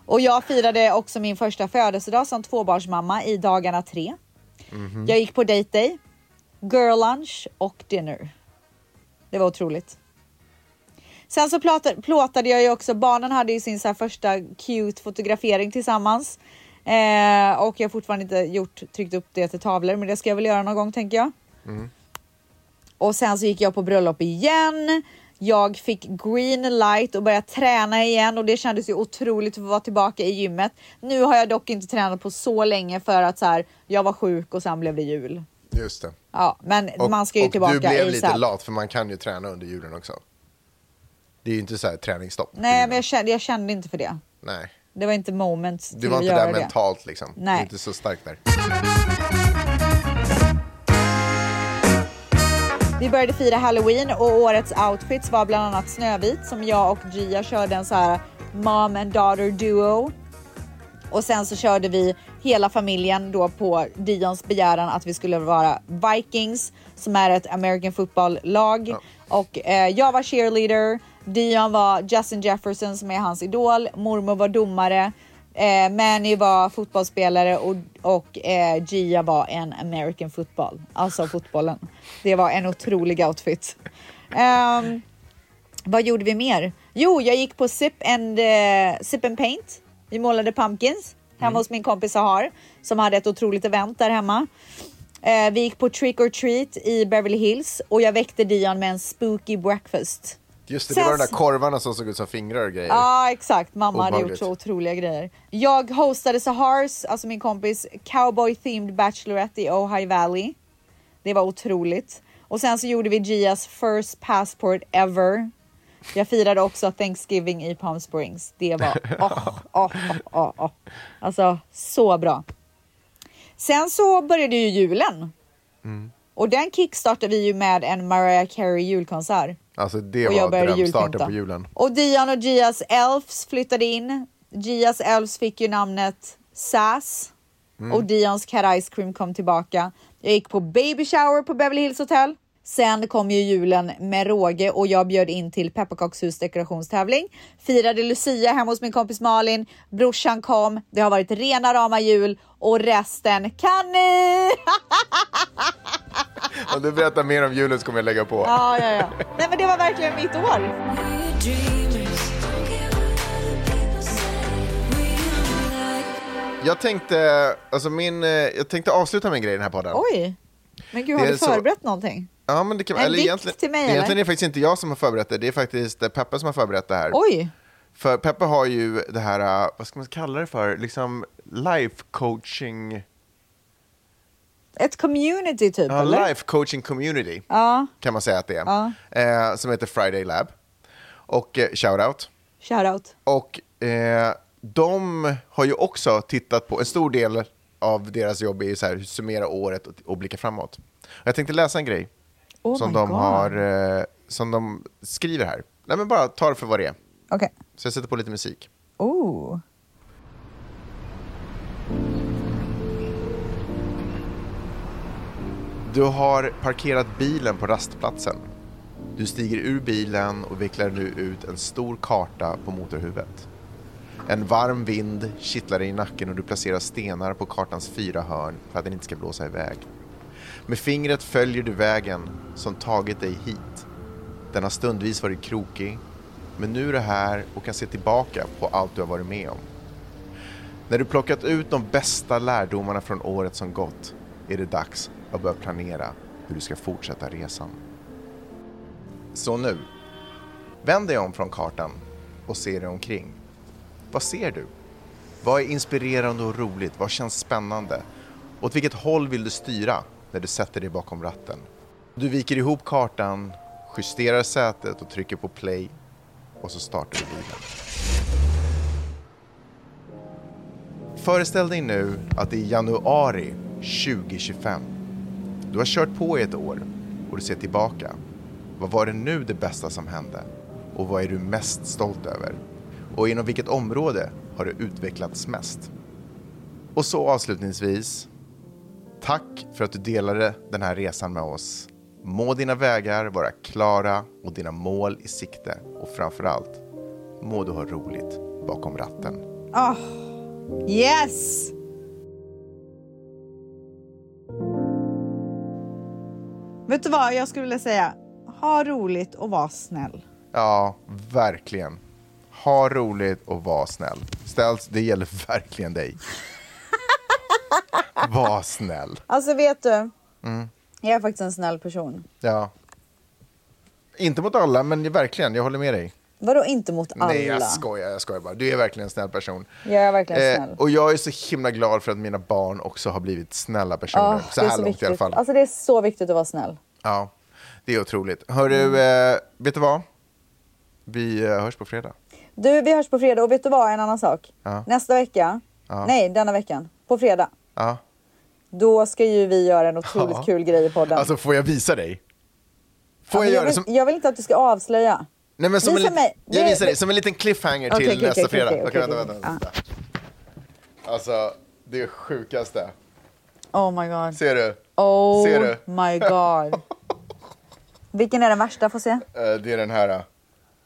S2: Och jag firade också min första födelsedag som tvåbarnsmamma i dagarna tre. Jag gick på date day, girl lunch och dinner. Det var otroligt. Sen så plåtade, plåtade jag ju också, barnen hade ju sin så första cute fotografering tillsammans. Eh, och jag har fortfarande inte gjort, tryckt upp det till tavlor, men det ska jag väl göra någon gång tänker jag. Och sen så gick jag på bröllop igen. Jag fick green light och började träna igen och det kändes ju otroligt att vara tillbaka i gymmet. Nu har jag dock inte tränat på så länge för att så här, jag var sjuk och sen blev det jul.
S1: Just det.
S2: Ja, men
S1: Och,
S2: man ska ju
S1: och
S2: tillbaka
S1: du blev lite lat för man kan ju träna under julen också. Det är ju inte så här träningsstopp.
S2: Nej, men jag kände, jag kände inte för det.
S1: Nej.
S2: Det var inte moment
S1: Du var inte där
S2: det.
S1: mentalt liksom. Du
S2: Nej.
S1: är inte så stark där.
S2: Vi började fira halloween och årets outfits var bland annat Snövit som jag och Gia körde en så här mom and daughter duo. Och sen så körde vi hela familjen då på Dions begäran att vi skulle vara Vikings som är ett American football lag och eh, jag var cheerleader. Dion var Justin Jefferson som är hans idol. Mormor var domare. Eh, Manny var fotbollsspelare och, och eh, Gia var en American football, alltså fotbollen. Det var en otrolig outfit. Ehm, vad gjorde vi mer? Jo, jag gick på Sip and, eh, Sip and Paint. Vi målade pumpkins hemma hos min kompis Sahar som hade ett otroligt event där hemma. Eh, vi gick på Trick or Treat i Beverly Hills och jag väckte Dion med en spooky breakfast.
S1: Just det,
S2: Sen
S1: det var de där korvarna som såg ut som fingrar och grejer.
S2: Ja, exakt. Mamma hade gjort
S1: Obehagligt.
S2: så otroliga grejer. Jag hostade Sahars, alltså min kompis, cowboy themed bachelorette i Ojai Valley. Det var otroligt. Och sen så gjorde vi Gias first passport ever. Jag firade också Thanksgiving i Palm Springs. Det var åh, åh, åh, åh. Alltså så bra. Sen så började ju julen. Och den kickstartade vi ju med en Mariah Carey julkonsert.
S1: Alltså det
S2: och jag
S1: var drömstarten på julen.
S2: Och Dion och Gias Elves flyttade in. Gias Elves fick ju namnet SAS
S1: Mm.
S2: och Dions Cat Ice Cream kom tillbaka. Jag gick på baby shower på Beverly Hills Hotel. Sen kom ju julen med råge och jag bjöd in till pepparkakshus dekorationstävling. Firade Lucia hemma hos min kompis Malin. Brorsan kom. Det har varit rena rama jul och resten kan ni!
S1: Om du berättar mer om julen så kommer jag lägga på.
S2: ja, ja, ja. Nej, men det var verkligen mitt år.
S1: Jag tänkte, alltså min, eh, jag tänkte avsluta med en grej i den här podden.
S2: Oj, men gud har du
S1: så-
S2: förberett någonting?
S1: Ja, men det kan,
S2: En
S1: eller
S2: dikt
S1: egentligen,
S2: till mig,
S1: egentligen
S2: eller?
S1: är det faktiskt inte jag som har förberett det, det är faktiskt eh, Peppe som har förberett det här.
S2: Oj,
S1: För Peppe har ju det här, eh, vad ska man kalla det för, liksom life coaching,
S2: ett community typ
S1: ja,
S2: eller?
S1: life coaching community
S2: Ja,
S1: kan man säga att det är,
S2: Ja.
S1: eh, som heter Friday Lab. Och eh, shoutout.
S2: shoutout.
S1: Och eh, de har ju också tittat på, en stor del av deras jobb är ju så här, summera året och, och blicka framåt. Och jag tänkte läsa en grej
S2: Oh
S1: som, de
S2: God.
S1: har, eh, som de skriver här. Nej men bara ta det för vad det är.
S2: Okej.
S1: Så jag sätter på lite musik.
S2: Oh.
S1: Du har parkerat bilen på rastplatsen. Du stiger ur bilen och vecklar nu ut en stor karta på motorhuvudet. En varm vind kittlar dig i nacken och du placerar stenar på kartans fyra hörn för att den inte ska blåsa iväg. Med fingret följer du vägen som tagit dig hit. Den har stundvis varit krokig, men nu är du här och kan se tillbaka på allt du har varit med om. När du plockat ut de bästa lärdomarna från året som gått är det dags att börja planera hur du ska fortsätta resan. Så nu, vänd dig om från kartan och se dig omkring. Vad ser du? Vad är inspirerande och roligt? Vad känns spännande? Åt vilket håll vill du styra när du sätter dig bakom ratten? Du viker ihop kartan, justerar sätet och trycker på play och så startar du bilen. Föreställ dig nu att det är januari 2025. Du har kört på i ett år och du ser tillbaka. Vad var det nu det bästa som hände? Och vad är du mest stolt över? Och inom vilket område har du utvecklats mest? Och så avslutningsvis, tack för att du delade den här resan med oss. Må dina vägar vara klara och dina mål i sikte. Och framförallt, må du ha roligt bakom ratten.
S2: Oh. Yes! Vet du vad jag skulle vilja säga? Ha roligt och var snäll.
S1: Ja, verkligen. Ha roligt och var snäll. Ställs, det gäller verkligen dig. Var snäll.
S2: Alltså vet du,
S1: Mm.
S2: jag är faktiskt en snäll person.
S1: Ja. Inte mot alla, men verkligen, jag håller med dig.
S2: Vadå inte mot alla?
S1: Nej, jag skojar, jag skojar bara. Du är verkligen en snäll person.
S2: Jag är verkligen
S1: Eh,
S2: snäll.
S1: och jag är så himla glad för att mina barn också har blivit snälla personer.
S2: Ja,
S1: så
S2: det är
S1: här
S2: så
S1: långt
S2: viktigt.
S1: i alla fall.
S2: Alltså det är så viktigt att vara snäll.
S1: Ja, det är otroligt. Hörru,
S2: Mm.
S1: eh, vet du vad? Vi eh, hörs på fredag.
S2: Du, vi hörs på fredag och vet du vad, en annan sak.
S1: Ja.
S2: Nästa vecka,
S1: Ja.
S2: nej denna veckan, på fredag,
S1: Ja.
S2: då ska ju vi göra en otroligt
S1: Ja.
S2: kul grej i podden.
S1: Alltså, får jag visa dig? Får
S2: Ja,
S1: jag
S2: jag, vill,
S1: som...
S2: jag vill inte att du ska avslöja.
S1: Nej, men som
S2: Visa
S1: en,
S2: mig.
S1: Jag visar dig, som en liten cliffhanger
S2: Okej,
S1: till
S2: okej,
S1: nästa
S2: okej,
S1: fredag.
S2: okej,
S1: okej, vänta, vänta, vänta. Alltså, det sjukaste.
S2: Oh my god.
S1: Ser du?
S2: Oh
S1: Ser du?
S2: my god. Vilken är den värsta? Får se.
S1: Eh, det är den här.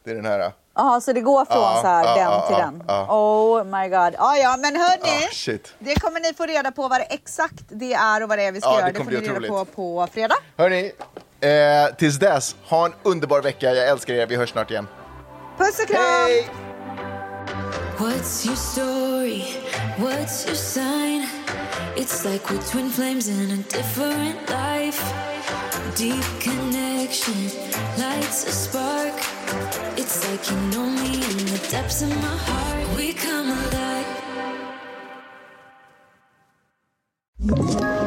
S1: Det är den här.
S2: Jaha, så det går från
S1: Ja,
S2: så här,
S1: ja,
S2: den
S1: ja,
S2: till den? Oh my god. Ah, ja, men hörni.
S1: Ah, shit.
S2: Det kommer ni få reda på vad det exakt det är och vad det är vi ska
S1: Ja, det
S2: göra. Det
S1: kommer
S2: får ni reda på
S1: otroligt.
S2: på fredag.
S1: Hörni, eh, tills dess, ha en underbar vecka. Jag älskar er. Vi hörs snart igen.
S2: Puss och kram!
S1: Hej!
S3: What's your story? What's your sign? It's like we're twin flames in a different life. Deep connection lights a spark. It's like you know me in the depths of my heart. We come alive.